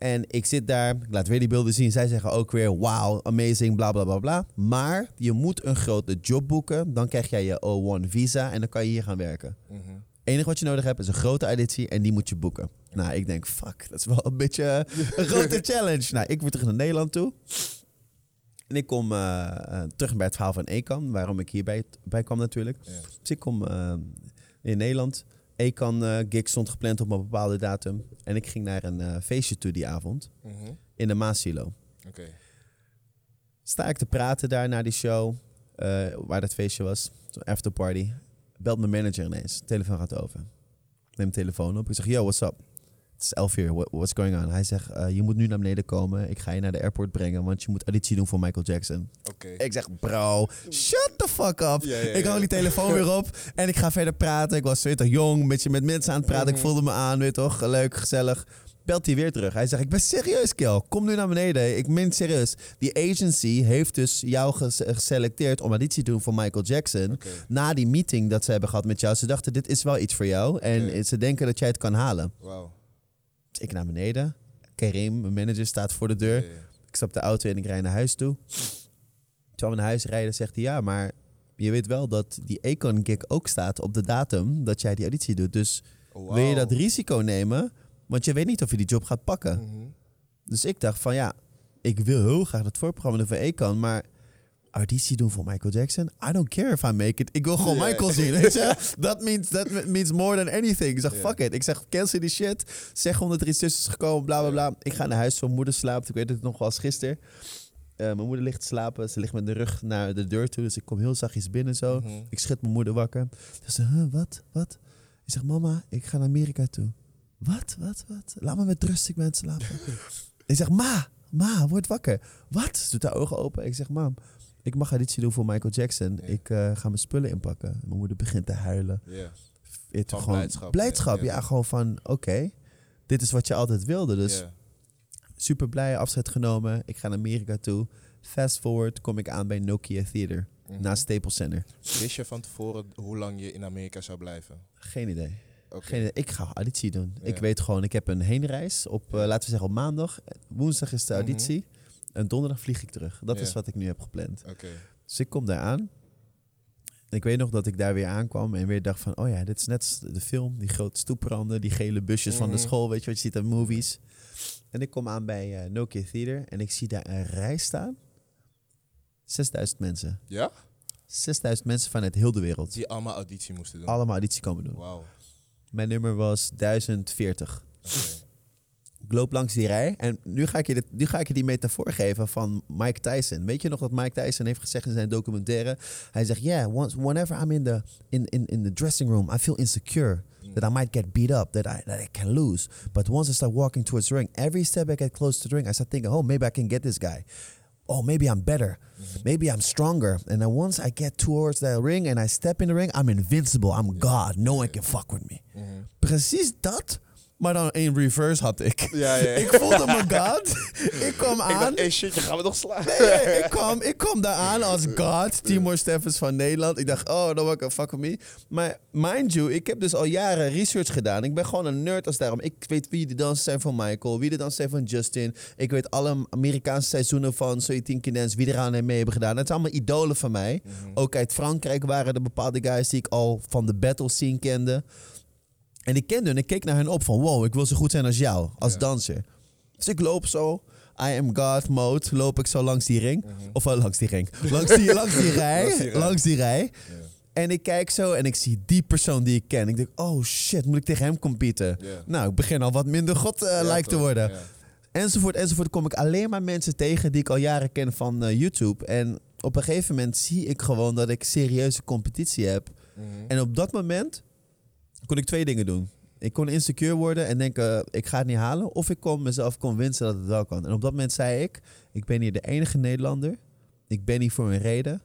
En ik zit daar, ik laat weer die beelden zien. Zij zeggen ook weer, wow, amazing, bla bla bla bla. Maar je moet een grote job boeken. Dan krijg jij je O1 visa en dan kan je hier gaan werken. Mhm. Het enige wat je nodig hebt is een grote auditie en die moet je boeken. Nou, ik denk, fuck, dat is wel een beetje een grote challenge. Nou, ik weer terug naar Nederland toe. En ik kom eh, eh, terug bij het verhaal van Ekan, waarom ik hierbij bij kwam natuurlijk. Ja. Dus ik kom eh, in Nederland. Ekan eh gig stond gepland op een bepaalde datum. En ik ging naar een eh, feestje toe die avond Mhm. in de Maasilo. Oké. Sta ik te praten daar na die show, eh, waar dat feestje was, zo'n afterparty. Belt mijn manager ineens, telefoon gaat over. Neem de telefoon op, ik zeg, yo, what's up? Het is 11 uur, what- what's going on? Hij zegt, eh, je moet nu naar beneden komen, ik ga je naar de airport brengen, want je moet auditie doen voor Michael Jackson. Ik zeg, bro, shut the fuck up. Ja, ja, Ik hou die telefoon weer op en ik ga verder praten. Ik was weet toch, jong, een beetje met mensen aan het praten. Ik Mhm. voelde me aan, weet toch, leuk, gezellig. Belt hij weer terug. Hij zegt, ik ben serieus, Kel. Kom nu naar beneden. Ik meen serieus. Die agency heeft dus jou ges- geselecteerd om auditie te doen voor Michael Jackson. Na die meeting dat ze hebben gehad met jou. Ze dachten, dit is wel iets voor jou. En ze denken dat jij het kan halen. Wauw. Dus ik naar beneden. Karim, mijn manager, staat voor de deur. Ik stap de auto in en ik rijd naar huis toe. Terwijl we naar huis rijden, zegt hij ja, maar je weet wel dat die Econ gig ook staat op de datum dat jij die auditie doet. Dus Oh, wil je dat risico nemen? Want je weet niet of je die job gaat pakken. Mhm. Dus ik dacht van ja, ik wil heel graag het voorprogramma doen voor Econ, maar auditie doen voor Michael Jackson? I don't care if I make it. Ik wil gewoon. Michael zien, weet je? Dat means, that means more than anything. Ik zeg, fuck it. Ik zeg, cancel die shit. Zeg gewoon dat er iets tussen is gekomen, bla bla bla. Ik ga naar huis, mijn moeder slaapt. Ik weet het nog wel als gisteren. Eh, mijn moeder ligt te slapen. Ze ligt met de rug naar de deur toe. Dus ik kom heel zachtjes binnen zo. Mhm. Ik schud mijn moeder wakker. Ze zegt, huh, wat, wat? Ik zeg, mama, ik ga naar Amerika toe. Wat, wat, wat? Laat me met rust, ik ben aan het slapen. ik zeg, ma, ma, word wakker. Wat? Ze doet haar ogen open. Ik zeg, mam, ik mag auditie doen voor Michael Jackson. Ja. Ik eh, ga mijn spullen inpakken. Mijn moeder begint te huilen. Van gewoon blijdschap, blijdschap. ja, gewoon van, oké, dit is wat je altijd wilde. Dus super blij, afscheid genomen. Ik ga naar Amerika toe. Fast forward kom ik aan bij Nokia Theater. Mhm. Naast Staples Center. Wist je van tevoren hoe lang je in Amerika zou blijven? Geen idee. Geen idee. Ik ga auditie doen. Ja. Ik weet gewoon, ik heb een heenreis op, eh, laten we zeggen, op maandag. Woensdag is de Mhm. auditie. En donderdag vlieg ik terug. Dat Ja. is wat ik nu heb gepland. Oké. Dus ik kom daar aan. Ik weet nog dat ik daar weer aankwam en weer dacht van... oh ja, dit is net de film. Die grote stoepranden, die gele busjes van de Mhm. school. Weet je wat je ziet in movies. En ik kom aan bij eh, Nokia Theater en ik zie daar een rij staan. 6000 mensen. Ja? 6000 mensen vanuit heel de wereld. Die allemaal auditie moesten doen. Allemaal auditie komen doen. Wauw. Mijn nummer was 1040. Oké. Ik loop langs die rij en nu ga, ik je dit, nu ga ik je die metafoor geven van Mike Tyson. Weet je nog wat Mike Tyson heeft gezegd in zijn documentaire? Hij zegt, yeah, once, whenever I'm in the, in, in, in the dressing room, I feel insecure. That I might get beat up, that I, that I can lose. But once I start walking towards the ring, every step I get close to the ring, I start thinking, oh, maybe I can get this guy. Oh, maybe I'm better. Maybe I'm stronger. And then once I get towards that ring and I step in the ring, I'm invincible. I'm God. No one can fuck with me. Mhm. Precies dat, maar dan in reverse had ik. Ja, ja. ik voelde me God. ik kwam Ik aan. dacht, hey shit, je gaat me nog slaan. Nee, nee, ik, kwam, ik kwam daar aan als God, Timor Steffens van Nederland. Ik dacht, oh, no one can fuck me. Maar mind you, ik heb dus al jaren research gedaan. Ik ben gewoon een nerd als daarom. Ik weet wie de dansen zijn van Michael, wie de dansen zijn van Justin. Ik weet alle Amerikaanse seizoenen van So You Think You Dance, wie eraan mee hebben gedaan. Het zijn allemaal idolen van mij. Mhm. Ook uit Frankrijk waren er bepaalde guys die ik al van de battle scene kende. En ik kende hun, ik keek naar hen op van wow, ik wil zo goed zijn als jou, als Ja. danser. Dus ik loop zo, I am God mode, loop ik zo langs die ring. Mhm. Of wel langs die ring. Langs die, langs die rij. Langs die rij. langs die rij. Ja. En ik kijk zo en ik zie die persoon die ik ken. Ik denk, oh shit, moet ik tegen hem competen? Nou, ik begin al wat minder god eh, Ja, like te worden. Ja. Enzovoort, enzovoort. Kom ik alleen maar mensen tegen die ik al jaren ken van eh, YouTube. En op een gegeven moment zie ik gewoon dat ik serieuze competitie heb. Mhm. En op dat moment kon ik twee dingen doen. Ik kon insecure worden en denken, ik ga het niet halen. Of ik kon mezelf convincen dat het wel kan. En op dat moment zei ik, ik ben hier de enige Nederlander. Ik ben hier voor een reden.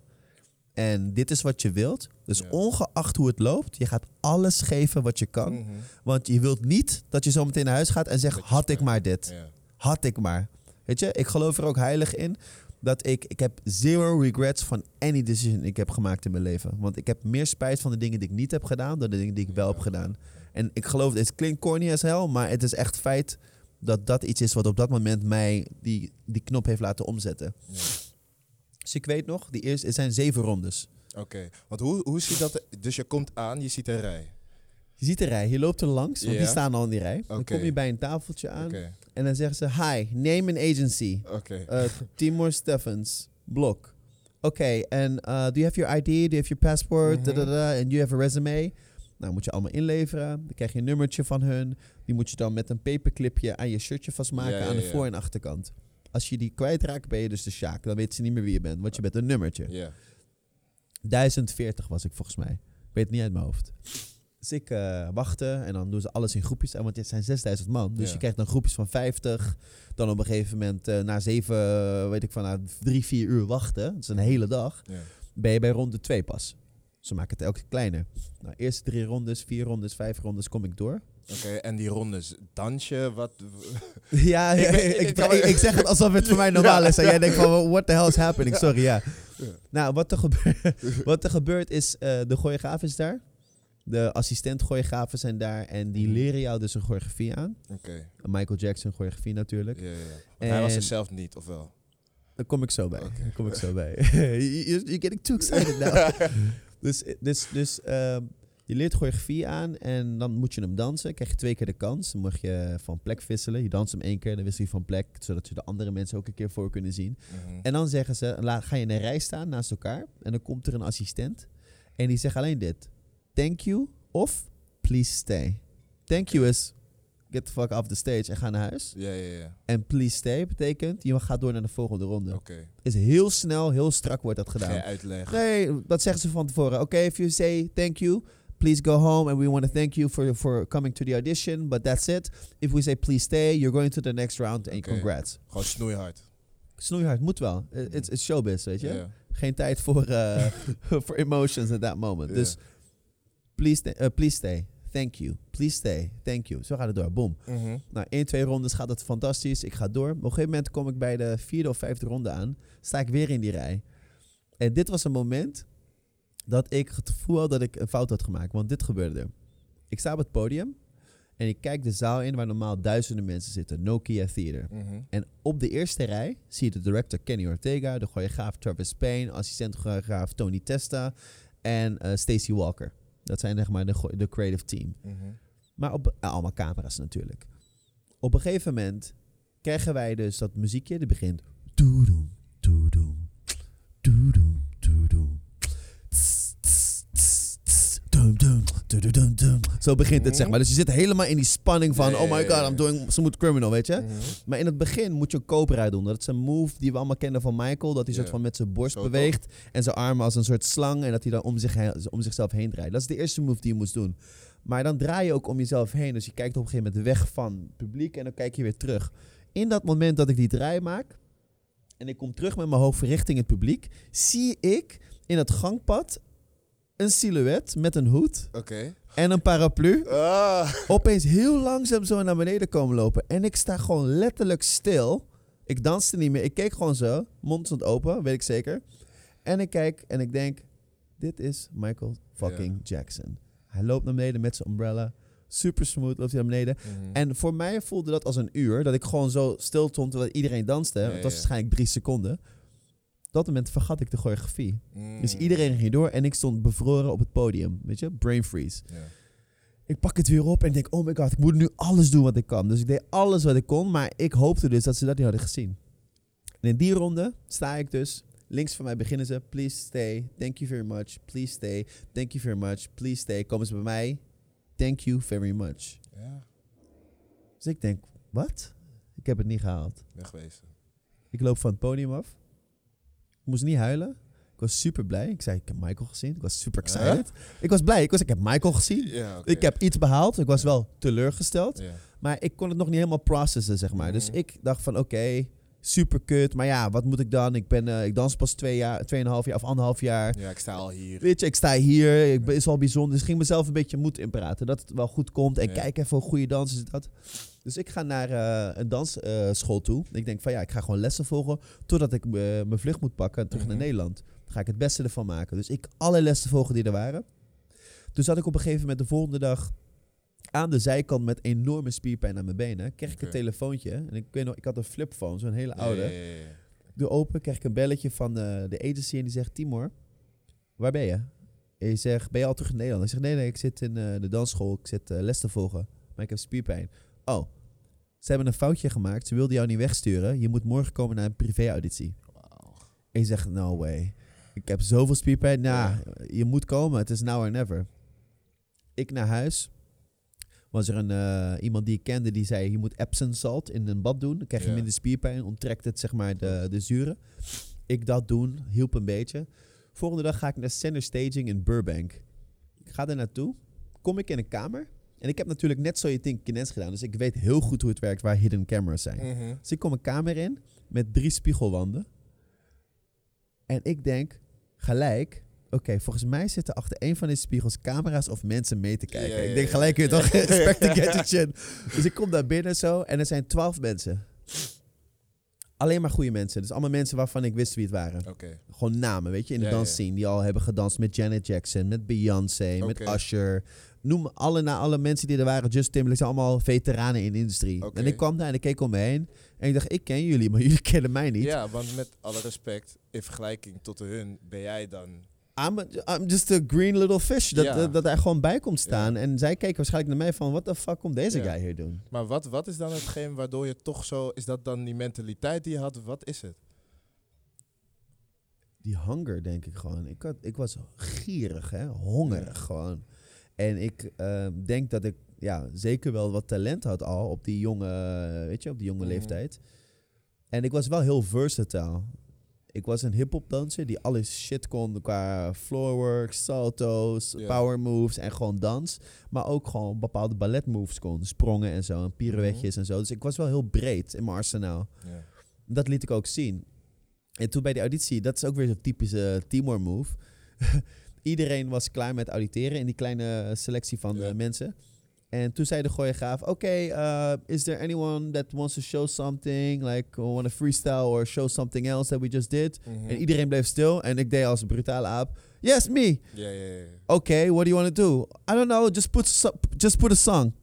En dit is wat je wilt. Dus Ja. ongeacht hoe het loopt, je gaat alles geven wat je kan. Mhm. Want je wilt niet dat je zo meteen naar huis gaat en zegt, had ik maar dit. Ja. Had ik maar. Weet je, ik geloof er ook heilig in dat ik, ik heb zero regrets van any decision ik heb gemaakt in mijn leven. Want ik heb meer spijt van de dingen die ik niet heb gedaan dan de dingen die ik wel heb gedaan. En ik geloof, het klinkt corny as hell, maar het is echt feit dat dat iets is wat op dat moment mij die, die knop heeft laten omzetten. Ja. Dus ik weet nog, die eerste, het zijn zeven rondes. Oké, want hoe, hoe ziet dat? Dus je komt aan, je ziet een rij. Je ziet de rij, je loopt er langs, want Ja. die staan al in die rij. Dan Oké. kom je bij een tafeltje aan Oké, en dan zeggen ze, hi, name an agency. oké. Uh, Timor Steffens, Blok. Oké, en uh, do you have your ID? Do you have your passport? Mhm. Da, da, da, and you have a resume? Nou, moet je allemaal inleveren. Dan krijg je een nummertje van hun. Die moet je dan met een paperclipje aan je shirtje vastmaken Ja, ja, aan de ja. voor- en achterkant. Als je die kwijtraakt, ben je dus de Sjaak. Dan weten ze niet meer wie je bent, want je bent een nummertje. Ja. 1040 was ik volgens mij. Ik weet het niet uit mijn hoofd. Dus ik eh wachten en dan doen ze alles in groepjes. Want het zijn 6000 man. Dus Ja. je krijgt dan groepjes van 50. Dan op een gegeven moment eh, na 7, eh, weet ik van, na 3, 4 uur wachten. Dat is een hele dag. Ja. Ben je bij ronde 2 pas. Ze maken het elke keer kleiner. Nou, eerste drie rondes, vier rondes, vijf rondes kom ik door. Oké, en die rondes, dansje, wat? Ja, Ik ik, ben- ik, ik kan- ik zeg het alsof het voor mij normaal is. En jij denkt van, what the hell is happening? Sorry, ja. Nou, wat er, gebeurt, wat er gebeurt is, eh, de choreograaf is daar. De assistent zijn daar. En die Mhm. leren jou dus een choreografie aan. Oké, Michael Jackson choreografie natuurlijk. ja, ja. ja. Hij was er zelf niet, of wel? Daar kom ik zo bij. Daar kom ik zo bij. You- You're getting too excited now. dus dus, dus ehm, je leert choreografie aan en dan moet je hem dansen. Krijg je twee keer de kans. Dan mag je van plek wisselen. Je danst hem één keer, dan wissel je van plek. Zodat je de andere mensen ook een keer voor kunnen zien. Mhm. En dan zeggen ze, la- ga je in een rij staan naast elkaar. En dan komt er een assistent. En die zegt alleen dit. Thank you of please stay. Thank you is get the fuck off the stage en ga naar huis. Ja, ja, ja. En please stay betekent, je gaat door naar de volgende ronde. Oké. Is heel snel, heel strak wordt dat gedaan. Geen uitleg. Nee, dat zeggen ze van tevoren. Oké, if you say thank you, please go home and we want to thank you for, for coming to the audition, but that's it. If we say please stay, you're going to the next round and congrats. Gewoon snoeihard. Snoeihard, moet wel. It's, it's showbiz, weet je. Ja. Geen tijd voor, voor emotions at that moment. Ja. Dus please, eh, please stay. Thank you. Please stay. Thank you. Zo gaat het door. Boom. Mhm. Nou, één, twee rondes gaat het fantastisch. Ik ga door. Op een gegeven moment kom ik bij de vierde of vijfde ronde aan. Sta ik weer in die rij. En dit was een moment dat ik het gevoel had dat ik een fout had gemaakt. Want dit gebeurde er. Ik sta op het podium en ik kijk de zaal in waar normaal duizenden mensen zitten. Nokia Theater. Mhm. En op de eerste rij zie je de director Kenny Ortega, de choreograaf Travis Payne, assistent choreograaf Tony Testa en eh Stacey Walker. Dat zijn zeg maar de, de creative team. Mhm. Maar op eh, allemaal camera's natuurlijk. Op een gegeven moment krijgen wij dus dat muziekje. Die begint. Doedoem, doedoem, doedoem. Zo begint het, zeg maar. Dus je zit helemaal in die spanning van... Oh my god, I'm doing smooth criminal, weet je? Mhm. Maar in het begin moet je een cobra doen. Dat is een move die we allemaal kennen van Michael. Dat hij soort van met zijn borst beweegt. En zijn armen als een soort slang. En dat hij dan om, zich heen- om zichzelf heen draait. Dat is de eerste move die je moest doen. Maar dan draai je ook om jezelf heen. Dus je kijkt op een gegeven moment weg van het publiek. En dan kijk je weer terug. In dat moment dat ik die draai maak. En ik kom terug met mijn hoofd richting het publiek. Zie ik in het gangpad een silhouet met een hoed Oké. en een paraplu Ah. opeens heel langzaam zo naar beneden komen lopen. En ik sta gewoon letterlijk stil. Ik danste niet meer. Ik keek gewoon zo. Mond stond open, weet ik zeker. En ik kijk en ik denk, dit is Michael fucking Jackson. Hij loopt naar beneden met zijn umbrella. Super smooth loopt hij naar beneden. Mhm. En voor mij voelde dat als een uur. Dat ik gewoon zo stil stond terwijl iedereen danste. Ja, Het was ja. waarschijnlijk drie seconden. Dat moment vergat ik de choreografie. Mhm. Dus iedereen ging door en ik stond bevroren op het podium. Weet je, brain freeze. Ik pak het weer op en denk, oh my god, ik moet nu alles doen wat ik kan. Dus ik deed alles wat ik kon, maar ik hoopte dus dat ze dat niet hadden gezien. En in die ronde sta ik dus Links van mij beginnen ze, please stay, thank you very much, please stay, thank you very much, please stay. Komen ze bij mij, thank you very much. Ja, Dus ik denk, wat? Ik heb het niet gehaald. wegwezen. Ik loop van het podium af. Ik moest niet huilen. Ik was super blij. Ik zei, ik heb Michael gezien. Ik was super excited. Ik was blij. Ik was, ik heb Michael gezien. Ik heb iets behaald. Ik was wel teleurgesteld. Maar ik kon het nog niet helemaal processen, zeg maar. Dus Mhm. ik dacht van, oké, super kut. Maar ja, wat moet ik dan? Ik, ben, eh, ik dans pas twee jaar, tweeënhalf jaar of anderhalf jaar. ja, ik sta al hier. Weet je, ik sta hier. Ik ben, is al bijzonder. Dus ik ging mezelf een beetje moed inpraten. Dat het wel goed komt. En Ja. kijk even hoe goede dans is dat. Dus ik ga naar eh, een dansschool toe. Ik denk van ja, ik ga gewoon lessen volgen. Totdat ik mijn vlucht moet pakken en terug Mhm. naar Nederland. Dan ga ik het beste ervan maken. Dus ik alle lessen volgen die er waren. Toen zat ik op een gegeven moment de volgende dag aan de zijkant met enorme spierpijn aan mijn benen. Kreeg ik een telefoontje. En ik weet nog, ik had een flipphone, zo'n hele oude. ja, ja, ja. Ik doe open, krijg ik een belletje van eh, de agency en die zegt... Timor, waar ben je? En je zegt, ben je al terug in Nederland? Ik zeg, nee, nee, ik zit in eh, de dansschool. Ik zit eh, les te volgen. Maar ik heb spierpijn. Oh, ze hebben een foutje gemaakt. Ze wilden jou niet wegsturen. Je moet morgen komen naar een privé-auditie. Wauw. En je zegt, no way. Ik heb zoveel spierpijn. Nou, je moet komen. Het is now or never. Ik naar huis. Was er een, eh, iemand die ik kende die zei... je moet Epsom salt in een bad doen. Dan krijg je Ja. minder spierpijn. Onttrekt het zeg maar de, de zuren. Ik dat doen. Hielp een beetje. Volgende dag ga ik naar Center Staging in Burbank. Ik ga daar naartoe. Kom ik in een kamer. En ik heb natuurlijk net zo je Think gedaan. Dus ik weet heel goed hoe het werkt waar hidden cameras zijn. Mhm. Dus ik kom een kamer in met drie spiegelwanden. En ik denk gelijk, oké, volgens mij zitten achter een van deze spiegels camera's of mensen mee te kijken. Ja, ja, ik denk gelijk, ja. je toch, expect chin. Dus ik kom daar binnen zo en er zijn twaalf mensen. Alleen maar goede mensen. Dus allemaal mensen waarvan ik wist wie het waren. Oké. Gewoon namen, weet je, in de dansscene. Die al hebben gedanst met Janet Jackson, met Beyoncé, met. Usher. Noem alle, na alle mensen die er waren. Justin Timberlake zijn allemaal veteranen in de industrie. En ik kwam daar en ik keek om me heen. En ik dacht, ik ken jullie, maar jullie kennen mij niet. Ja, want met alle respect, in vergelijking tot hun, ben jij dan... I'm, a- I'm just a green little fish. Dat, Ja. dat, dat hij gewoon bij komt staan. En zij keken waarschijnlijk naar mij van... What the fuck komt deze Ja. guy hier doen? Maar wat, wat is dan hetgeen waardoor je toch zo... Is dat dan die mentaliteit die je had? Wat is het? Die hunger, denk ik gewoon. Ik, had, ik was gierig, hè? hongerig gewoon. En ik eh, denk dat ik ja, zeker wel wat talent had al op die jonge, weet je, op die jonge Mhm. leeftijd. En ik was wel heel versatile. Ik was een hip-hop danser die alles shit kon qua floorwork, salto's, power moves en gewoon dans. Maar ook gewoon bepaalde ballet moves kon. Sprongen en zo, en pirouetjes en zo. Dus ik was wel heel breed in mijn arsenaal. Dat liet ik ook zien. En toen bij de auditie, dat is ook weer zo'n typische Timor move. Iedereen was klaar met auditeren in die kleine selectie van eh, mensen. En toen zei de choreograaf, oké, uh, is there anyone that wants to show something? Like, want to freestyle or show something else that we just did? Mhm. En iedereen bleef stil en ik deed als een brutale aap, yes, me. Ja, ja, ja. Oké, what do you want to do? I don't know, just put, just put a song.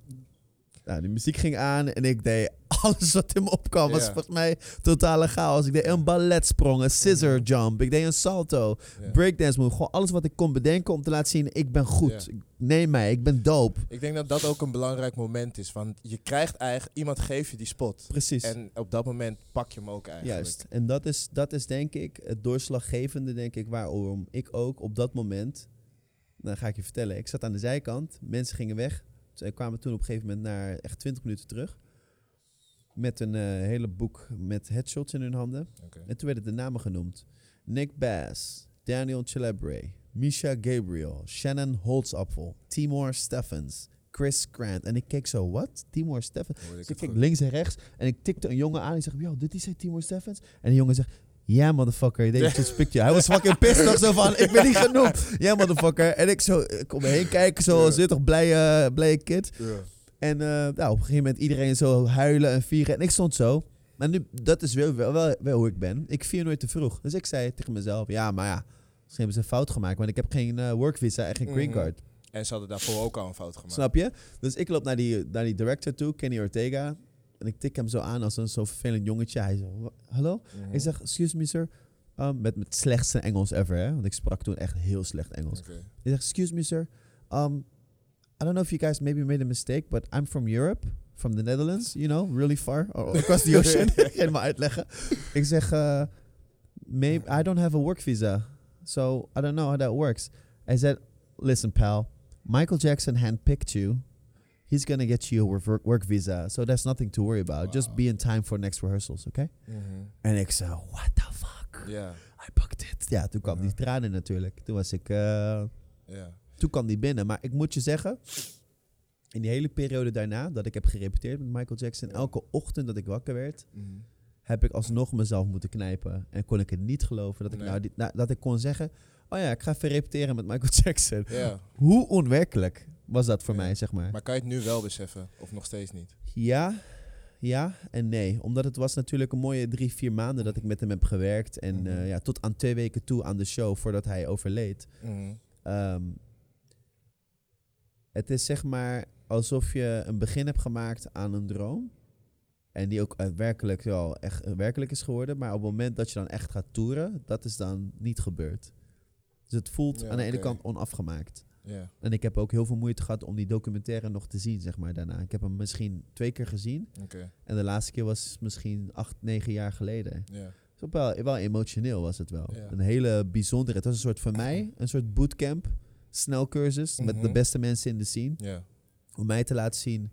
Nou, die muziek ging aan en ik deed alles wat in me opkwam. was volgens mij totale chaos. Ik deed een balletsprong, een scissor jump. Ik deed een salto, breakdance move. Gewoon alles wat ik kon bedenken om te laten zien, ik ben goed. Neem mij, ik ben dope. Ik denk dat dat ook een belangrijk moment is. Want je krijgt eigenlijk... Iemand geeft je die spot. Precies. En op dat moment pak je hem ook eigenlijk. Juist. En dat is, dat is denk ik het doorslaggevende, denk ik, waarom ik ook op dat moment, dan ga ik je vertellen, ik zat aan de zijkant, mensen gingen weg. Ze kwamen toen op een gegeven moment naar echt 20 minuten terug. Met een eh, hele boek met headshots in hun handen. En toen werden de namen genoemd. Nick Bass, Daniel Celebre, Misha Gabriel, Shannon Holtzapfel, Timor Steffens, Chris Grant. En ik keek zo, wat? Timor Steffens? Ik Dus keek goed? links en rechts en ik tikte een jongen aan. En ik zeg, yo, dit is hij Timor Steffens? En die jongen zegt, ja, motherfucker, they just picked you. Hij was fucking pissed nog zo van, ik ben niet genoemd. Ja, motherfucker. En ik zo, ik om me heen kijken, zo, Ja. zit toch blij, uh, blije kid. En eh, nou, op een gegeven moment iedereen zo huilen en vieren. En ik stond zo. Maar nu, dat is wel, wel, wel, hoe ik ben. Ik vier nooit te vroeg. Dus ik zei tegen mezelf, ja, maar ja, misschien hebben ze een fout gemaakt. Want ik heb geen eh, workvisa en geen green Mhm. card. En ze hadden daarvoor ook al een fout gemaakt. Snap je? Dus ik loop naar die, naar die director toe, Kenny Ortega. En ik tik hem zo aan als een zo vervelend jongetje. Hij zo, "Wa- hallo? Mhm. Ik zeg, excuse me sir. Um, met het slechtste Engels ever, hè? Want ik sprak toen echt heel slecht Engels. Hij zegt, excuse me sir. Um, I don't know if you guys maybe made a mistake, but I'm from Europe. From the Netherlands, you know, really far. Across the ocean. Ik ga maar uitleggen. Ik zeg, uh, maybe I don't have a work visa, so I don't know how that works. I said, listen, pal, Michael Jackson handpicked you. He's gonna get you a work, work visa, so there's nothing to worry about. Just be in time for next rehearsals, okay? Mhm. En ik zei, what the fuck? Ja, I booked it. Ja, toen kwam Mhm. die tranen natuurlijk. Toen was ik, eh, ja. Toen kwam die binnen. Maar ik moet je zeggen, in die hele periode daarna dat ik heb gerepeteerd met Michael Jackson, Ja. elke ochtend dat ik wakker werd, Mhm. heb ik alsnog mezelf moeten knijpen. En kon ik het niet geloven dat ik, Nee. nou, dit, nou, dat ik kon zeggen, oh ja, ik ga even repeteren met Michael Jackson. Ja, Hoe onwerkelijk was dat voor Ja. mij, zeg maar. maar kan je het nu wel beseffen? Of nog steeds niet? Ja, ja en nee. Omdat het was natuurlijk een mooie drie, vier maanden dat ik met hem heb gewerkt. En Mhm. eh, ja, tot aan twee weken toe aan de show voordat hij overleed. Mhm. Ehm, het is zeg maar alsof je een begin hebt gemaakt aan een droom. En die ook werkelijk wel echt eh, werkelijk is geworden. Maar op het moment dat je dan echt gaat toeren, dat is dan niet gebeurd. Dus het voelt Ja, aan de ene kant onafgemaakt. Ja. En ik heb ook heel veel moeite gehad om die documentaire nog te zien, zeg maar, daarna. Ik heb hem misschien twee keer gezien. En de laatste keer was misschien acht, negen jaar geleden. Ja. Dus wel, wel emotioneel was het wel. Ja. Een hele bijzondere. Het was een soort voor mij, een soort bootcamp, snelcursus met de Mhm. beste mensen in de scene. Ja. Om mij te laten zien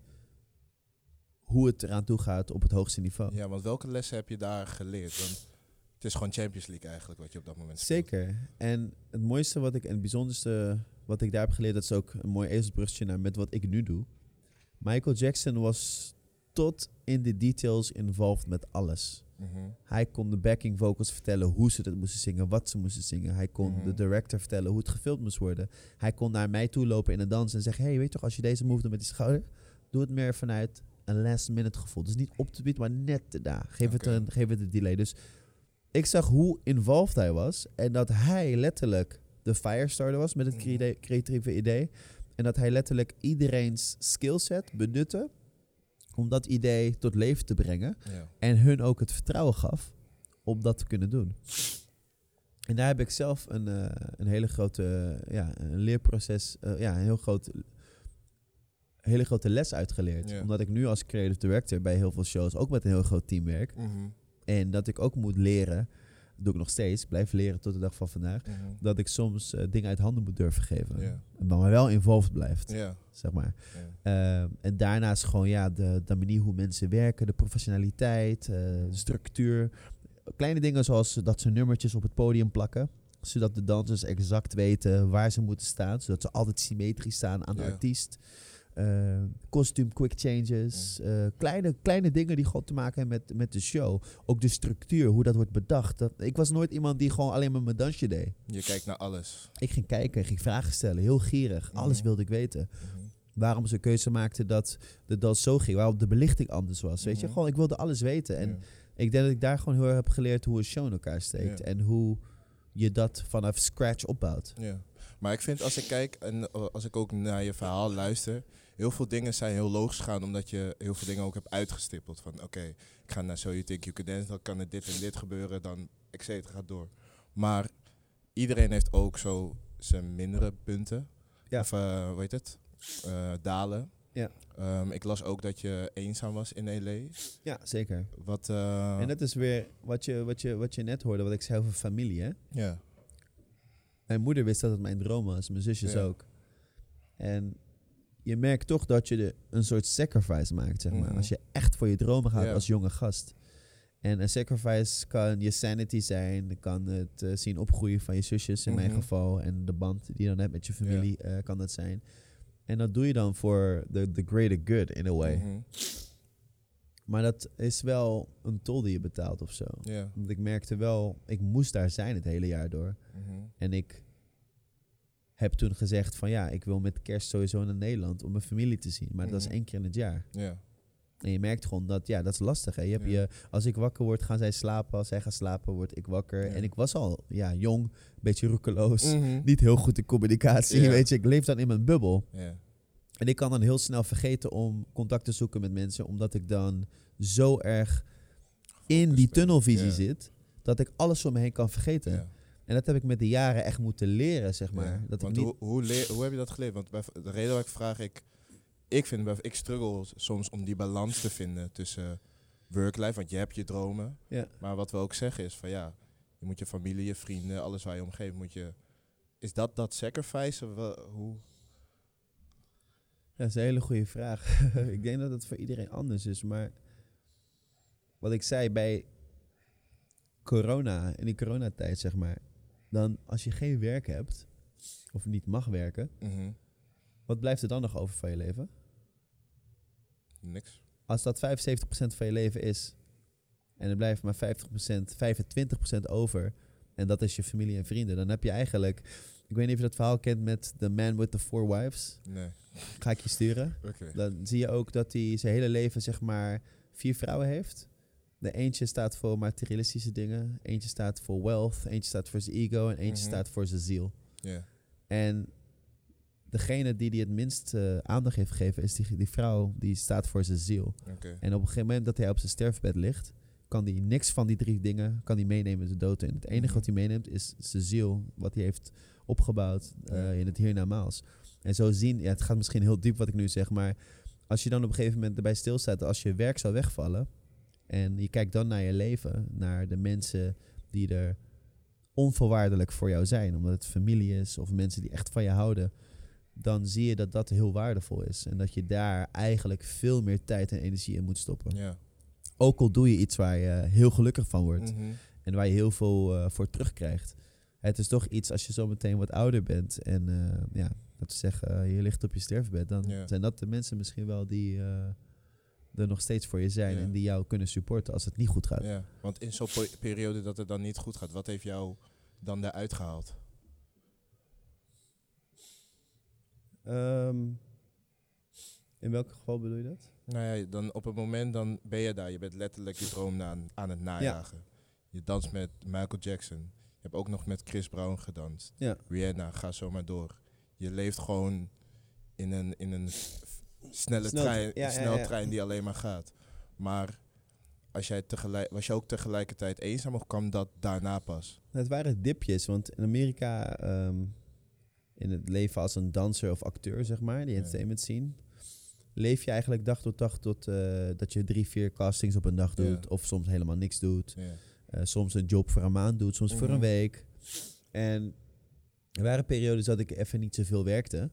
hoe het eraan toe gaat op het hoogste niveau. ja, want welke lessen heb je daar geleerd? Want het is gewoon Champions League eigenlijk wat je op dat moment speelt. Zeker. En het mooiste wat ik, en het bijzonderste wat ik daar heb geleerd, dat is ook een mooi ezelsbrugje naar met wat ik nu doe. Michael Jackson was tot in de details involved met alles. Mhm. Hij kon de backing vocals vertellen hoe ze het moesten zingen, wat ze moesten zingen. Hij kon Mhm. de director vertellen hoe het gefilmd moest worden. Hij kon naar mij toe lopen in een dans en zeggen: Hey, weet je toch, als je deze move doet met die schouder, doe het meer vanuit een last minute gevoel. Dus niet op de beat, maar net daarna. Geef, het een, geef het een delay. Dus ik zag hoe involved hij was en dat hij letterlijk de firestarter was met het Mhm. creatieve idee. En dat hij letterlijk iedereen's skillset benutte om dat idee tot leven te brengen. Ja. En hun ook het vertrouwen gaf om dat te kunnen doen. En daar heb ik zelf een, eh, een hele grote ja, een leerproces, eh, ja, een heel groot, hele grote les uitgeleerd. Ja. Omdat ik nu als creative director bij heel veel shows ook met een heel groot team werk. Mhm. En dat ik ook moet leren, doe ik nog steeds, blijf leren tot de dag van vandaag. Mhm. Dat ik soms eh, dingen uit handen moet durven geven. Ja. Maar wel involved blijft, zeg maar. Uh, en daarnaast gewoon ja, de, de manier hoe mensen werken, de professionaliteit, uh, de structuur. Kleine dingen zoals dat ze nummertjes op het podium plakken. Zodat de dansers exact weten waar ze moeten staan. Zodat ze altijd symmetrisch staan aan de artiest. Uh, costume quick changes. Uh, kleine, kleine dingen die gewoon te maken hebben met, met de show. Ook de structuur, hoe dat wordt bedacht. Dat, ik was nooit iemand die gewoon alleen maar mijn dansje deed. Je kijkt naar alles. Ik ging kijken, ging vragen stellen. Heel gierig. Alles Mhm. wilde ik weten Mhm. waarom ze keuze maakten dat de dans zo ging, waarom de belichting anders was. Weet je, Mhm. gewoon ik wilde alles weten. En Ja. ik denk dat ik daar gewoon heel erg heb geleerd hoe een show in elkaar steekt Ja. en hoe je dat vanaf scratch opbouwt. Ja, maar ik vind als ik kijk en eh, als ik ook naar je verhaal luister, heel veel dingen zijn heel logisch gegaan omdat je heel veel dingen ook hebt uitgestippeld. Van oké, ik ga naar So You Think You Can Dance, dan kan er dit en dit gebeuren, dan et cetera, gaat door. Maar iedereen heeft ook zo zijn mindere punten. Ja. Of uh, hoe heet het? Uh, dalen. Ja. Um, ik las ook dat je eenzaam was in LA. Ja, zeker. Wat, uh, en dat is weer wat je, wat, je, wat je net hoorde, wat ik zei over familie. Hè? Ja. Mijn moeder wist dat het mijn droom was, mijn zusjes Ja. ook. En je merkt toch dat je de, een soort sacrifice maakt, zeg maar. Mhm. Als je echt voor je dromen gaat als jonge gast. En een sacrifice kan je sanity zijn, kan het eh, zien opgroeien van je zusjes in mijn Mhm. geval. En de band die je dan hebt met je familie eh, kan dat zijn. En dat doe je dan voor the, the greater good in a way. Mhm. Maar dat is wel een tol die je betaalt of zo. Want ik merkte wel, ik moest daar zijn het hele jaar door. En ik heb toen gezegd van ja, ik wil met kerst sowieso naar Nederland om mijn familie te zien. Maar dat is Mhm. één keer in het jaar. Ja. En je merkt gewoon dat, ja, dat is lastig. Hè? Je hebt Ja. je, als ik wakker word, gaan zij slapen. Als zij gaan slapen, word ik wakker. Ja. En ik was al ja, jong, een beetje roekeloos. Mhm. Niet heel goed in communicatie, Ja. weet je. Ik leef dan in mijn bubbel. En ik kan dan heel snel vergeten om contact te zoeken met mensen. Omdat ik dan zo erg in die tunnelvisie zit. Dat ik alles om me heen kan vergeten. En dat heb ik met de jaren echt moeten leren, zeg maar. Ja, Dat ik niet... hoe, hoe, leer- hoe heb je dat geleerd? Want bij, de reden waarom ik vraag, ik, ik vind, ik struggle soms om die balans te vinden tussen work-life, want je hebt je dromen. Ja. Maar wat we ook zeggen is van ja, Je moet je familie, je vrienden, alles waar je omgeeft, moet je... Is dat dat sacrifice? Hoe? Ja, dat is een hele goede vraag. ik denk dat het voor iedereen anders is. Maar wat ik zei bij corona, in die coronatijd zeg maar. Dan als je geen werk hebt, of niet mag werken, Mhm. wat blijft er dan nog over van je leven? Niks. Als dat 75% van je leven is, en er blijft maar 50%, 25% over, en dat is je familie en vrienden, dan heb je eigenlijk... Ik weet niet of je dat verhaal kent met The Man with the Four Wives. Nee. Ga ik je sturen. Oké. Dan zie je ook dat hij zijn hele leven zeg maar vier vrouwen heeft. De eentje staat voor materialistische dingen, eentje staat voor wealth, eentje staat voor zijn ego en eentje Mhm. staat voor zijn ziel. Ja. En degene die hij het minst eh, aandacht heeft gegeven is die, die vrouw die staat voor zijn ziel. Oké. En op een gegeven moment dat hij op zijn sterfbed ligt, kan hij niks van die drie dingen kan hij meenemen de dood in. Het enige Mhm. wat hij meeneemt is zijn ziel, wat hij heeft opgebouwd Ja. in het hiernamaals. En zo zien, ja, het gaat misschien heel diep wat ik nu zeg, maar als je dan op een gegeven moment erbij stilstaat, als je werk zou wegvallen en je kijkt dan naar je leven, naar de mensen die er onvoorwaardelijk voor jou zijn, omdat het familie is of mensen die echt van je houden, dan zie je dat dat heel waardevol is. En dat je daar eigenlijk veel meer tijd en energie in moet stoppen. Ja. Ook al doe je iets waar je heel gelukkig van wordt Mhm. en waar je heel veel eh, voor terugkrijgt. Het is toch iets als je zo meteen wat ouder bent en eh, ja, laten we zeggen, eh, je ligt op je sterfbed, dan Ja. zijn dat de mensen misschien wel die er nog steeds voor je zijn Ja. en die jou kunnen supporten als het niet goed gaat. Ja. Want in zo'n periode dat het dan niet goed gaat, wat heeft jou dan daaruit gehaald? Ehm, in welk geval bedoel je dat? Nou ja, dan op het moment dan ben je daar. Je bent letterlijk je droom aan, aan het najagen. Je danst met Michael Jackson. Je hebt ook nog met Chris Brown gedanst. Ja. Rihanna, ga zo maar door. Je leeft gewoon in een, in een snelle Snel- trein, ja, ja, een snel ja. trein die alleen maar gaat. Maar als jij tegelijk, was je ook tegelijkertijd eenzaam of kwam dat daarna pas? Het waren dipjes, want in Amerika, ehm, in het leven als een danser of acteur, zeg maar, die entertainment scene, leef je eigenlijk dag tot dag tot eh, dat je drie, vier castings op een dag doet, of soms helemaal niks doet. Eh, soms een job voor een maand doet, soms voor Mhm. een week. En er waren periodes dat ik even niet zoveel werkte.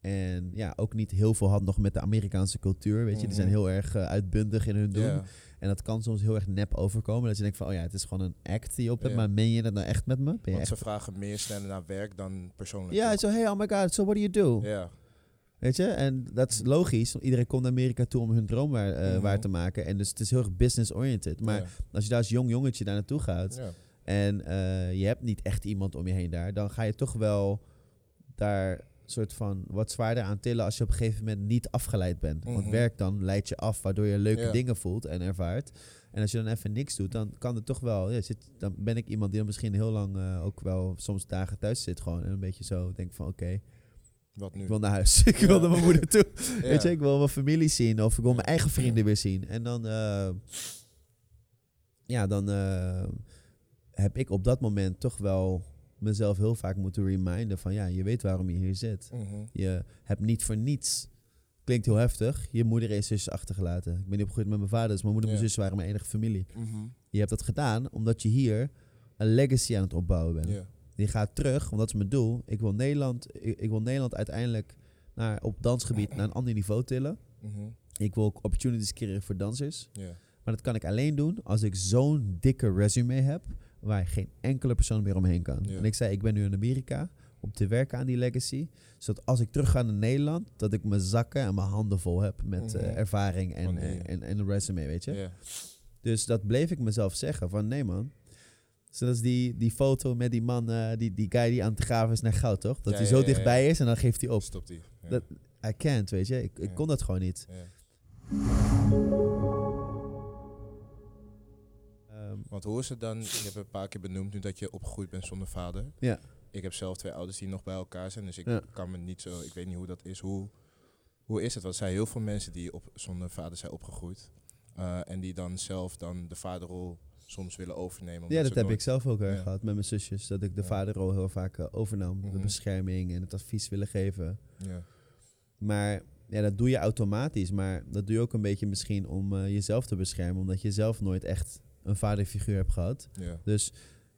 En ja, ook niet heel veel had nog met de Amerikaanse cultuur. Weet je, die zijn Mhm. heel erg eh, uitbundig in hun doen. En dat kan soms heel erg nep overkomen. Dat je denkt van, oh ja, het is gewoon een act die je op hebt. Maar meen je dat nou echt met me? Ben je Want echt ze vragen meer sneller naar werk dan persoonlijk. Ja, zo, hey, oh my god, so what do you do? Ja. Weet je, en dat is logisch. Iedereen komt naar Amerika toe om hun droom waar, eh, Mhm. waar te maken. En dus het is heel erg business-oriented. Maar als je daar als jong jongetje daar naartoe gaat... En eh, je hebt niet echt iemand om je heen daar... dan ga je toch wel daar soort van wat zwaarder aan tillen... als je op een gegeven moment niet afgeleid bent. Want Mhm. werk dan leidt je af, waardoor je leuke Ja. dingen voelt en ervaart. En als je dan even niks doet, dan kan het toch wel... Ja, zit, dan ben ik iemand die dan misschien heel lang eh, ook wel soms dagen thuis zit gewoon... en een beetje zo denk van oké... Wat nu? Ik wil naar huis. ik wil naar mijn moeder toe. Ja. Weet je, ik wil mijn familie zien of ik wil mijn eigen vrienden weer zien. En dan, eh, ja, dan eh, heb ik op dat moment toch wel mezelf heel vaak moeten reminden van ja, je weet waarom je hier zit. Mhm. Je hebt niet voor niets. Klinkt heel heftig. Je moeder en zus achtergelaten. Ik ben niet opgegroeid met mijn vader, dus mijn moeder en mijn zus waren mijn enige familie. Mhm. Je hebt dat gedaan omdat je hier een legacy aan het opbouwen bent. Die gaat terug, want dat is mijn doel. Ik wil Nederland, ik, ik wil Nederland uiteindelijk naar, op dansgebied naar een ander niveau tillen. Mhm. Ik wil ook opportunities creëren voor dansers. Maar dat kan ik alleen doen als ik zo'n dikke resume heb waar geen enkele persoon meer omheen kan. Ja. En ik zei, ik ben nu in Amerika om te werken aan die legacy. Zodat als ik terug ga naar Nederland, dat ik mijn zakken en mijn handen vol heb met eh, Mhm. ervaring en, die- en, en, en een resume, weet je. Ja. Dus dat bleef ik mezelf zeggen van nee man. Zoals die, die foto met die man, eh, die, die guy die aan het graven is naar goud, toch? Dat Ja, hij zo dichtbij is en dan geeft hij op. Stopt. Dat- I can't, weet je. Ik, kon dat gewoon niet. Want hoe is het dan? Je hebt een paar keer benoemd nu dat je opgegroeid bent zonder vader. Ja. Ik heb zelf twee ouders die nog bij elkaar zijn, dus ik Ja. kan me niet zo. Ik weet niet hoe dat is. Hoe, hoe is het? Want er zijn heel veel mensen die op, zonder vader zijn opgegroeid. eh, en die dan zelf dan de vaderrol soms willen overnemen. ja, dat heb nooit- ik zelf ook erg Ja. gehad met mijn zusjes. Dat ik de Ja. vaderrol heel vaak eh, overnam. De Mhm. bescherming en het advies willen geven. Ja. Maar ja, dat doe je automatisch. Maar dat doe je ook een beetje misschien om eh, jezelf te beschermen. Omdat je zelf nooit echt een vaderfiguur hebt gehad. Ja, Dus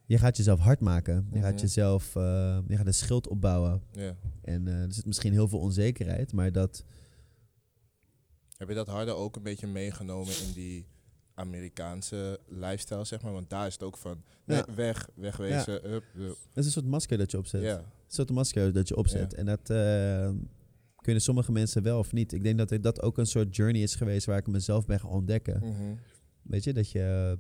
je gaat jezelf hard maken. Je gaat Mhm. jezelf, eh, je gaat een schild opbouwen. ja. En eh, er zit misschien heel veel onzekerheid, maar dat, Heb je dat harder ook een beetje meegenomen in die Amerikaanse lifestyle, zeg maar? Want daar is het ook van nee, Ja. weg, wegwezen, up, up. het is een soort masker dat je opzet. Ja, Een soort masker dat je opzet. En dat eh, kunnen sommige mensen wel of niet. Ik denk dat het- dat ook een soort journey is geweest waar ik mezelf ben gaan ontdekken. Mhm. Weet je, dat je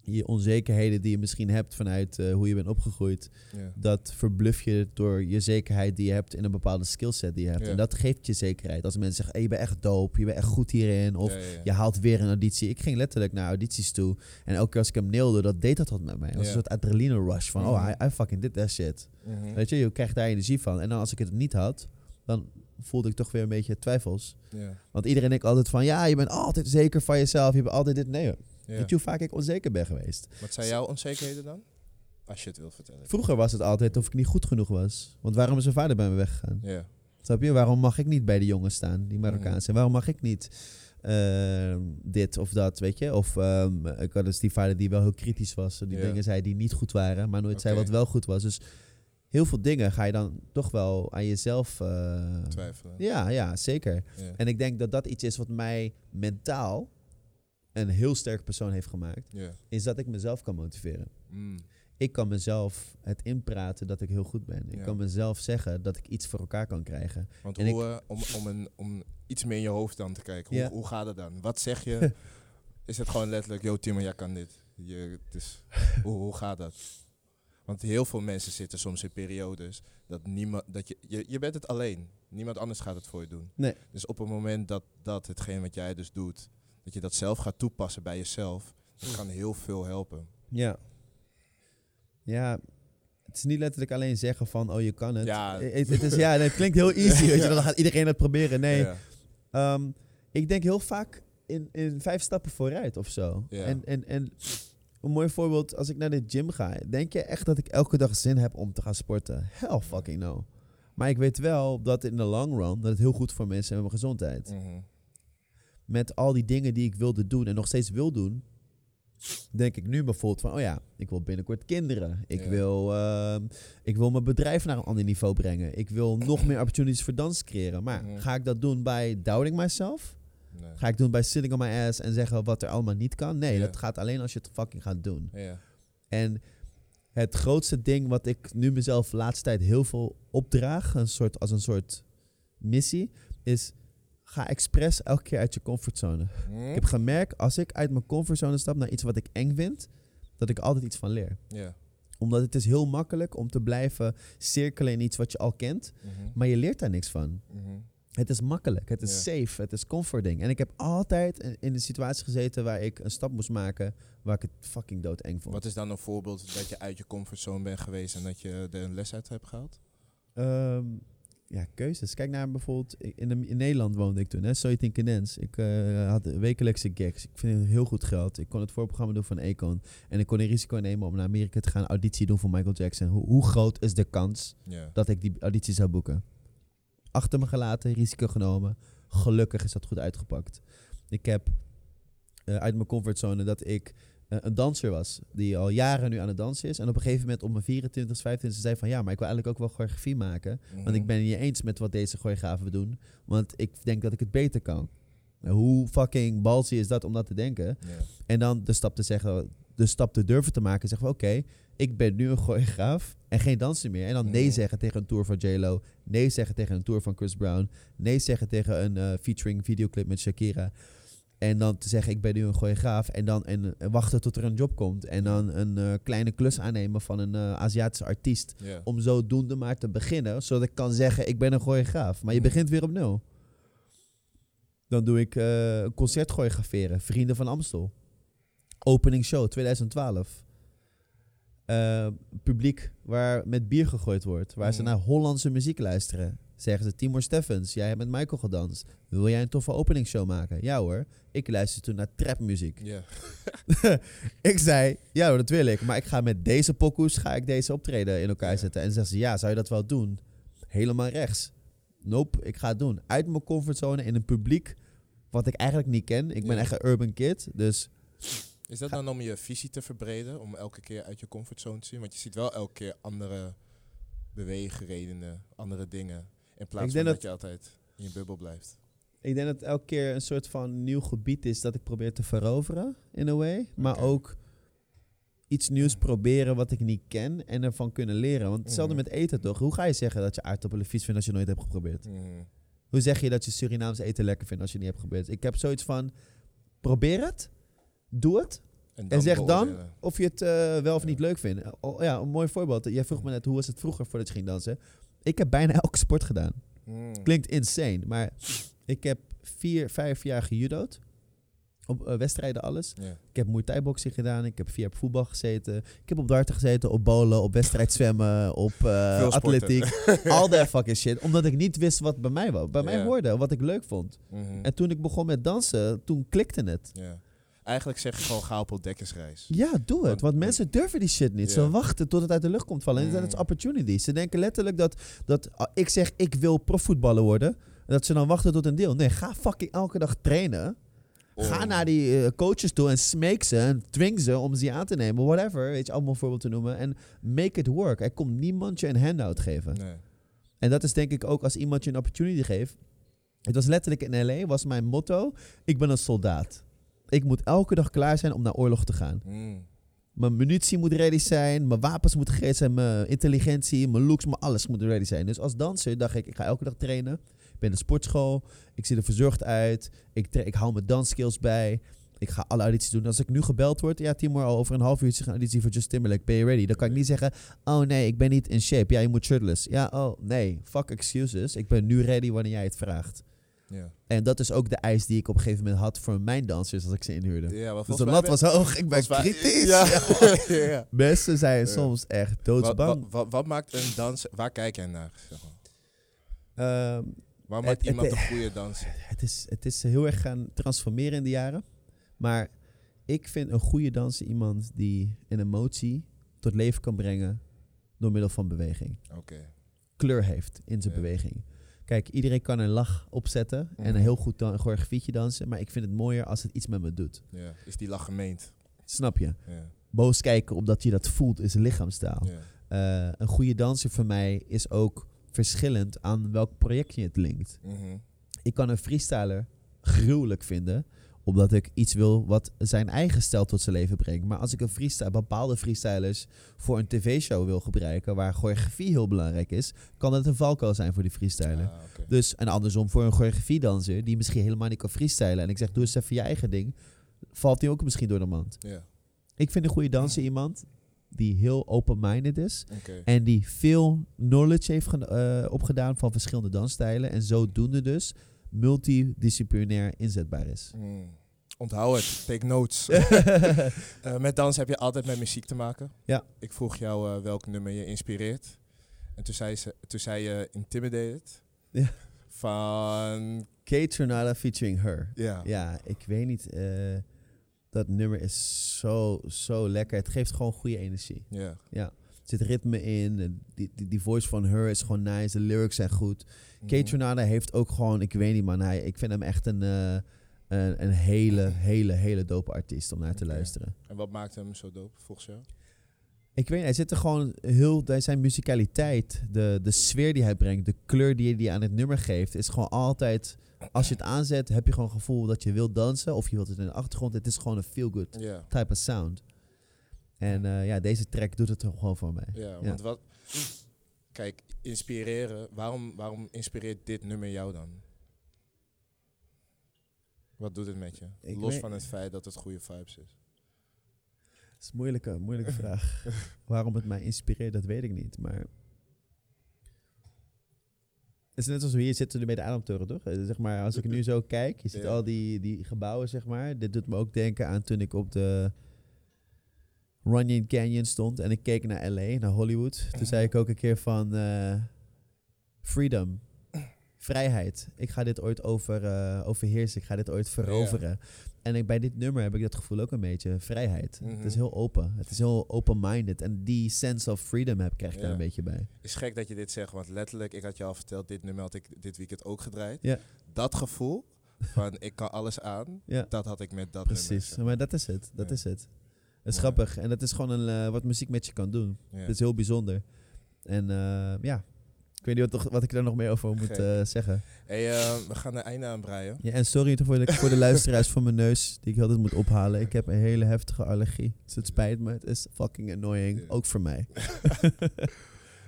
je onzekerheden die je misschien hebt vanuit eh, hoe je bent opgegroeid, ja. dat verbluf je door je zekerheid die je hebt in een bepaalde skillset die je hebt. Ja. En dat geeft je zekerheid. Als mensen zeggen, hey, je bent echt dope, je bent echt goed hierin, of Ja, je haalt weer een auditie. Ik ging letterlijk naar audities toe. En elke keer als ik hem nailde, dat deed dat wat met mij. Het was een soort adrenaline rush van, oh, Mhm. I, I fucking did that shit. Mhm. Weet je, je krijgt daar energie van. En dan als ik het niet had, dan voelde ik toch weer een beetje twijfels. Want iedereen denkt altijd van, ja, je bent altijd zeker van jezelf. Je bent altijd dit. Nee, hoor. Ja. weet je hoe vaak ik onzeker ben geweest? Wat zijn jouw onzekerheden dan? Als je het wil vertellen. Vroeger was het altijd of ik niet goed genoeg was. Want waarom is mijn vader bij me weggegaan? Ja, Snap je? Waarom mag ik niet bij de jongens staan, die Marokkaanse? En waarom mag ik niet ehm, dit of dat, weet je? Of ehm, ik had dus die vader die wel heel kritisch was. Die Ja. dingen zei die niet goed waren, maar nooit zei wat wel goed was. Dus heel veel dingen ga je dan toch wel aan jezelf... eh, twijfelen. ja, ja, zeker. Ja. En ik denk dat dat iets is wat mij mentaal een heel sterk persoon heeft gemaakt. Is dat ik mezelf kan motiveren. Mm. Ik kan mezelf het inpraten dat ik heel goed ben. Ik kan mezelf zeggen dat ik iets voor elkaar kan krijgen. Want En hoe, eh, om, om, een, om iets meer in je hoofd dan te kijken, hoe, hoe gaat het dan? Wat zeg je? is het gewoon letterlijk, yo Timo, jij kan dit. Je, het is, hoe, hoe gaat dat? Want heel veel mensen zitten soms in periodes dat niemand, dat je, je, je bent het alleen. Niemand anders gaat het voor je doen. Nee. Dus op het moment dat, dat hetgeen wat jij dus doet, dat je dat zelf gaat toepassen bij jezelf, dat kan heel veel helpen. Ja. Ja, het is niet letterlijk alleen zeggen van, oh je kan het. Ja. Het, het is, ja, het klinkt heel easy, weet je. Dan gaat iedereen het proberen. Nee, Ja. Ehm, ik denk heel vaak in, in vijf stappen vooruit of zo. Ja. En, en, en een mooi voorbeeld, als ik naar de gym ga, denk je echt dat ik elke dag zin heb om te gaan sporten? Hell fucking no. Maar ik weet wel dat in de long run, dat het heel goed voor mensen en mijn gezondheid. Mhm. Met al die dingen die ik wilde doen en nog steeds wil doen, denk ik nu bijvoorbeeld van, oh ja, ik wil binnenkort kinderen. Ik, Ja. wil, ehm, ik wil mijn bedrijf naar een ander niveau brengen. Ik wil nog meer opportunities voor dans creëren. Maar Mhm. ga ik dat doen bij doubting myself? Nee. Ga ik doen bij sitting on my ass en zeggen wat er allemaal niet kan? Nee, Ja. dat gaat alleen als je het fucking gaat doen. Ja. En het grootste ding wat ik nu mezelf de laatste tijd heel veel opdraag, een soort, als een soort missie, is ga expres elke keer uit je comfortzone. Hm? Ik heb gemerkt, als ik uit mijn comfortzone stap naar iets wat ik eng vind, dat ik altijd iets van leer. Ja. Omdat het is heel makkelijk om te blijven cirkelen in iets wat je al kent, Mhm. maar je leert daar niks van. Mhm. Het is makkelijk, het is safe, het is comforting. En ik heb altijd in- een situatie gezeten waar ik een stap moest maken waar ik het fucking doodeng vond. Wat is dan een voorbeeld dat je uit je comfortzone bent geweest en dat je er een les uit hebt gehaald? Ehm, ja, keuzes. Kijk naar bijvoorbeeld, in, de- in Nederland woonde ik toen, hè, So You Think Dance. Ik eh, had wekelijkse gigs. Ik vind het heel goed geld. Ik kon het voorprogramma doen van Econ. En ik kon een risico nemen om naar Amerika te gaan, auditie doen voor Michael Jackson. Hoe, hoe groot is de kans dat ik die auditie zou boeken? Achter me gelaten, risico genomen. Gelukkig is dat goed uitgepakt. Ik heb eh, uit mijn comfortzone dat ik een danser was. Die al jaren nu aan het dansen is. En op een gegeven moment op mijn 24, 25 zei van... Ja, maar ik wil eigenlijk ook wel choreografie maken. Want Mhm. ik ben het niet eens met wat deze choreografen doen. Want ik denk dat ik het beter kan. Hoe fucking ballsy is dat om dat te denken? En dan de stap te zeggen, de stap te durven te maken. Zeggen van oké, ik ben nu een choreograaf en geen danser meer. En dan nee Mhm. zeggen tegen een tour van J-Lo. Nee zeggen tegen een tour van Chris Brown. Nee zeggen tegen een eh, featuring videoclip met Shakira. En dan te zeggen, ik ben nu een choreograaf. En dan en, en wachten tot er een job komt. En dan een eh, kleine klus aannemen van een eh, Aziatische artiest. Ja. Om zodoende maar te beginnen. Zodat ik kan zeggen, ik ben een choreograaf. Maar je begint weer op nul. Dan doe ik eh, een concert choreograferen. Vrienden van Amstel. Opening show 2012. Eh, publiek waar met bier gegooid wordt. Waar ze Mhm. naar Hollandse muziek luisteren. Zeggen ze, Timor Steffens, jij hebt met Michael gedanst. Wil jij een toffe openingsshow maken? Ja hoor. Ik luister toen naar trapmuziek. Ik zei, ja hoor, dat wil ik. Maar ik ga met deze pokoes ga ik deze optreden in elkaar zetten. En zeggen ze, ja, zou je dat wel doen? Helemaal rechts. Nope, ik ga het doen. Uit mijn comfortzone in een publiek wat ik eigenlijk niet ken. Ik ben echt een urban kid. Dus Is dat dan om je visie te verbreden? Om elke keer uit je comfortzone te zien? Want je ziet wel elke keer andere beweegredenen, andere dingen. In plaats Ik van denk dat, dat- je altijd in je bubbel blijft. Ik denk dat elke keer een soort van nieuw gebied is dat ik probeer te veroveren, in a way. Maar ook iets nieuws proberen wat ik niet ken en ervan kunnen leren. Want hetzelfde Mhm. met eten toch? Hoe ga je zeggen dat je aardappelen vies vindt als je nooit hebt geprobeerd? Mhm. Hoe zeg je dat je Surinaams eten lekker vindt als je het niet hebt geprobeerd? Ik heb zoiets van, probeer het, doe het. En zeg dan of je het eh, wel of Ja. niet leuk vindt. Oh, ja, een mooi voorbeeld. Jij vroeg me net, hoe was het vroeger voordat je ging dansen? Ik heb bijna elke sport gedaan. Mhm. Klinkt insane, maar ik heb vier, vijf jaar gejudo'd. Op eh, wedstrijden alles. Ik heb Muay Thai boxing gedaan. Ik heb vier jaar op voetbal gezeten. Ik heb op darten gezeten, op bowlen, op wedstrijd zwemmen, op eh, atletiek. Al that fucking shit. Omdat ik niet wist wat bij mij was. Bij mij hoorde, wat ik leuk vond. Mhm. En toen ik begon met dansen, toen klikte het. Ja. Eigenlijk zeg je gewoon ga op ontdekkersreis. Ja, doe het. Want- mensen durven die shit niet. Ze wachten tot het uit de lucht komt vallen. En dat is Mm. opportunity. Ze denken letterlijk dat, dat ah, ik zeg ik wil profvoetballer worden. Dat ze dan wachten tot een deel. Nee, ga fucking elke dag trainen. Ga Om- naar die eh, coaches toe en smeek ze en dwing ze om ze aan te nemen. Whatever. Weet je, allemaal een voorbeeld te noemen. En make it work. Er komt niemand je een handout geven. Nee. En dat is denk ik ook als iemand je een opportunity geeft. Het was letterlijk in LA, was mijn motto. Ik ben een soldaat. Ik moet elke dag klaar zijn om naar oorlog te gaan. Mhm. Mijn munitie moet ready zijn, mijn wapens moeten gereed zijn, mijn intelligentie, mijn looks, mijn alles moet ready zijn. Dus als danser dacht ik, ik ga elke dag trainen. Ik ben in de sportschool, ik zie er verzorgd uit, ik, ik hou mijn dansskills bij. Ik ga alle audities doen. Als ik nu gebeld word, ja Timor, al over een half uurtje gaan auditie voor Just Timberlake, ben je ready? Dan kan ik niet zeggen, oh nee, ik ben niet in shape. Ja, je moet shirtless. Ja, oh nee, fuck excuses. Ik ben nu ready wanneer jij het vraagt. Ja. En dat is ook de eis die ik op een gegeven moment had voor mijn dansers als ik ze inhuurde. Ja, maar Dus de lat ben- was hoog, ik ben volgens kritisch. Ja. Ja. ja. Mensen zijn soms echt doodsbang. wat, wat, wat maakt een danser... Waar kijk jij naar? Zeg maar? Ehm, Waar maakt het- iemand een goede danser? het, is, het is heel erg gaan transformeren in de jaren. Maar ik vind een goede danser iemand die een emotie tot leven kan brengen door middel van beweging. Oké. Kleur heeft in zijn beweging. Kijk, iedereen kan een lach opzetten en Mhm. een heel goed dan, een choreografietje dansen. Maar ik vind het mooier als het iets met me doet. Ja. Is die lach gemeend? Snap je? Ja. Boos kijken omdat je dat voelt is een lichaamstaal. Ja. Eh, een goede danser voor mij is ook verschillend aan welk project je het linkt. Mhm. Ik kan een freestyler gruwelijk vinden, omdat ik iets wil wat zijn eigen stijl tot zijn leven brengt. Maar als ik een freestyle, bepaalde freestylers voor een tv-show wil gebruiken, waar choreografie heel belangrijk is, kan dat een valkuil zijn voor die freestyler. Ah. Dus, en andersom, voor een choreografiedanser die misschien helemaal niet kan freestylen, en ik zeg, doe eens even je eigen ding, valt hij ook misschien door de mand. Ik vind een goede danser iemand die heel open-minded is, en die veel knowledge heeft eh, opgedaan van verschillende dansstijlen. En zodoende dus multidisciplinair inzetbaar is. Mm. Onthoud het. Take notes. Eh, met dans heb je altijd met muziek te maken. Ja. Ik vroeg jou eh, welk nummer je inspireert. En toen zei, ze, toen zei je Intimidated. Ja. Van... Kate Tronada featuring Her. Ja. Ja, ik weet niet. eh, dat nummer is zo, zo lekker. Het geeft gewoon goede energie. Ja. Er zit ritme in. Die, die, die voice van Her is gewoon nice. De lyrics zijn goed. Kate Mhm. Tronada heeft ook gewoon... Ik weet niet man. Hij, ik vind hem echt een, eh, een, een hele, hele, hele dope artiest om naar te luisteren. En wat maakt hem zo dope, volgens jou? Ik weet niet, hij zit er gewoon heel... bij Zijn musicaliteit, de, de sfeer die hij brengt, de kleur die hij aan het nummer geeft, is gewoon altijd... Als je het aanzet, heb je gewoon het gevoel dat je wilt dansen of je wilt het in de achtergrond. Het is gewoon een feel-good type of sound. En eh, ja, deze track doet het gewoon voor mij. Ja, want wat... Kijk, inspireren. Waarom, waarom inspireert dit nummer jou dan? Wat doet het met je? Ik Los weet- van het feit dat het goede vibes is. Dat is een moeilijke, moeilijke vraag. Waarom het mij inspireert, dat weet ik niet. Maar het is net als we hier zitten nu bij de Ademtoren, toch? Eh, Zeg maar, als ik nu zo kijk, je ziet Ja. al die, die gebouwen, zeg maar. Dit doet me ook denken aan toen ik op de Runyon Canyon stond en ik keek naar LA, naar Hollywood. Toen zei ik ook een keer van eh, freedom, vrijheid. Ik ga dit ooit over, eh, overheersen, ik ga dit ooit veroveren. En ik, bij dit nummer heb ik dat gevoel ook een beetje, vrijheid. Het is Mhm. heel open, het is heel open-minded. En die sense of freedom heb, krijg ik daar een beetje bij. is gek dat je dit zegt, want letterlijk, ik had je al verteld, dit nummer had ik dit weekend ook gedraaid. Ja. Dat gevoel van ik kan alles aan. Ja. Dat had ik met dat Precies, nummer, zeg maar dat is het. Dat is het. Is grappig. En dat is gewoon een, eh, wat muziek met je kan doen. Ja. Het is heel bijzonder. En eh, ja, ik weet niet wat, wat ik daar nog meer over moet eh, zeggen. Hey, we gaan er einde aan breien. Ja, en sorry voor de, voor de luisteraars van mijn neus, die ik altijd moet ophalen. Ik heb een hele heftige allergie. Dus het spijt me. Het is fucking annoying. Ook voor mij.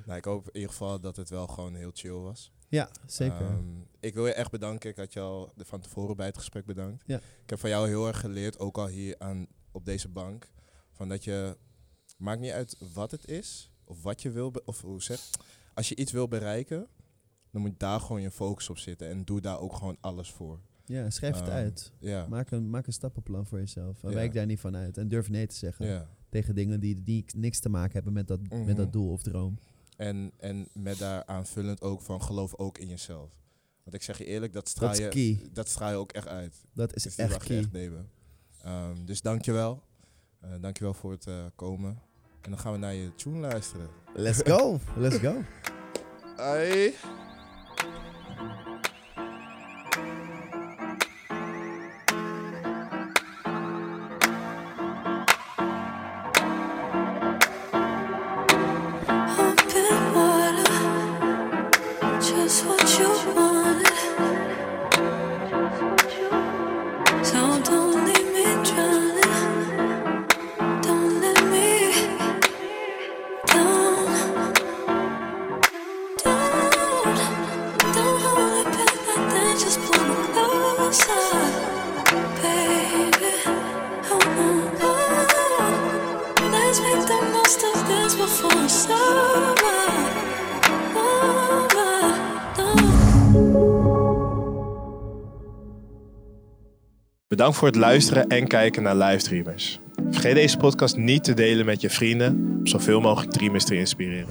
Nou, ik hoop in ieder geval dat het wel gewoon heel chill was. Ja, zeker. Ehm, ik wil je echt bedanken. Ik had je al de- van tevoren bij het gesprek bedankt. Ja. Ik heb van jou heel erg geleerd, ook al hier aan, op deze bank. Van dat je, maakt niet uit wat het is, of wat je wil, of hoe zeg, als je iets wil bereiken, dan moet daar gewoon je focus op zitten. En doe daar ook gewoon alles voor. ja, schrijf het ehm, uit. Ja. Maak een, maak een stappenplan voor jezelf. En Ja. wijk daar niet van uit. En durf nee te zeggen ja. tegen dingen die, die niks te maken hebben met dat, Mhm. met dat doel of droom. En, en met daar aanvullend ook van geloof ook in jezelf. Want ik zeg je eerlijk, dat straal, Dat je, dat straal je ook echt uit. Dat is Dus echt je key. echt nemen. Ehm, dus dankjewel. Uh, dankjewel voor het eh, komen. En dan gaan we naar je tune luisteren. Let's go. Let's go. Ai. Voor het luisteren en kijken naar livestreamers. Vergeet deze podcast niet te delen met je vrienden om zoveel mogelijk dreamers te inspireren.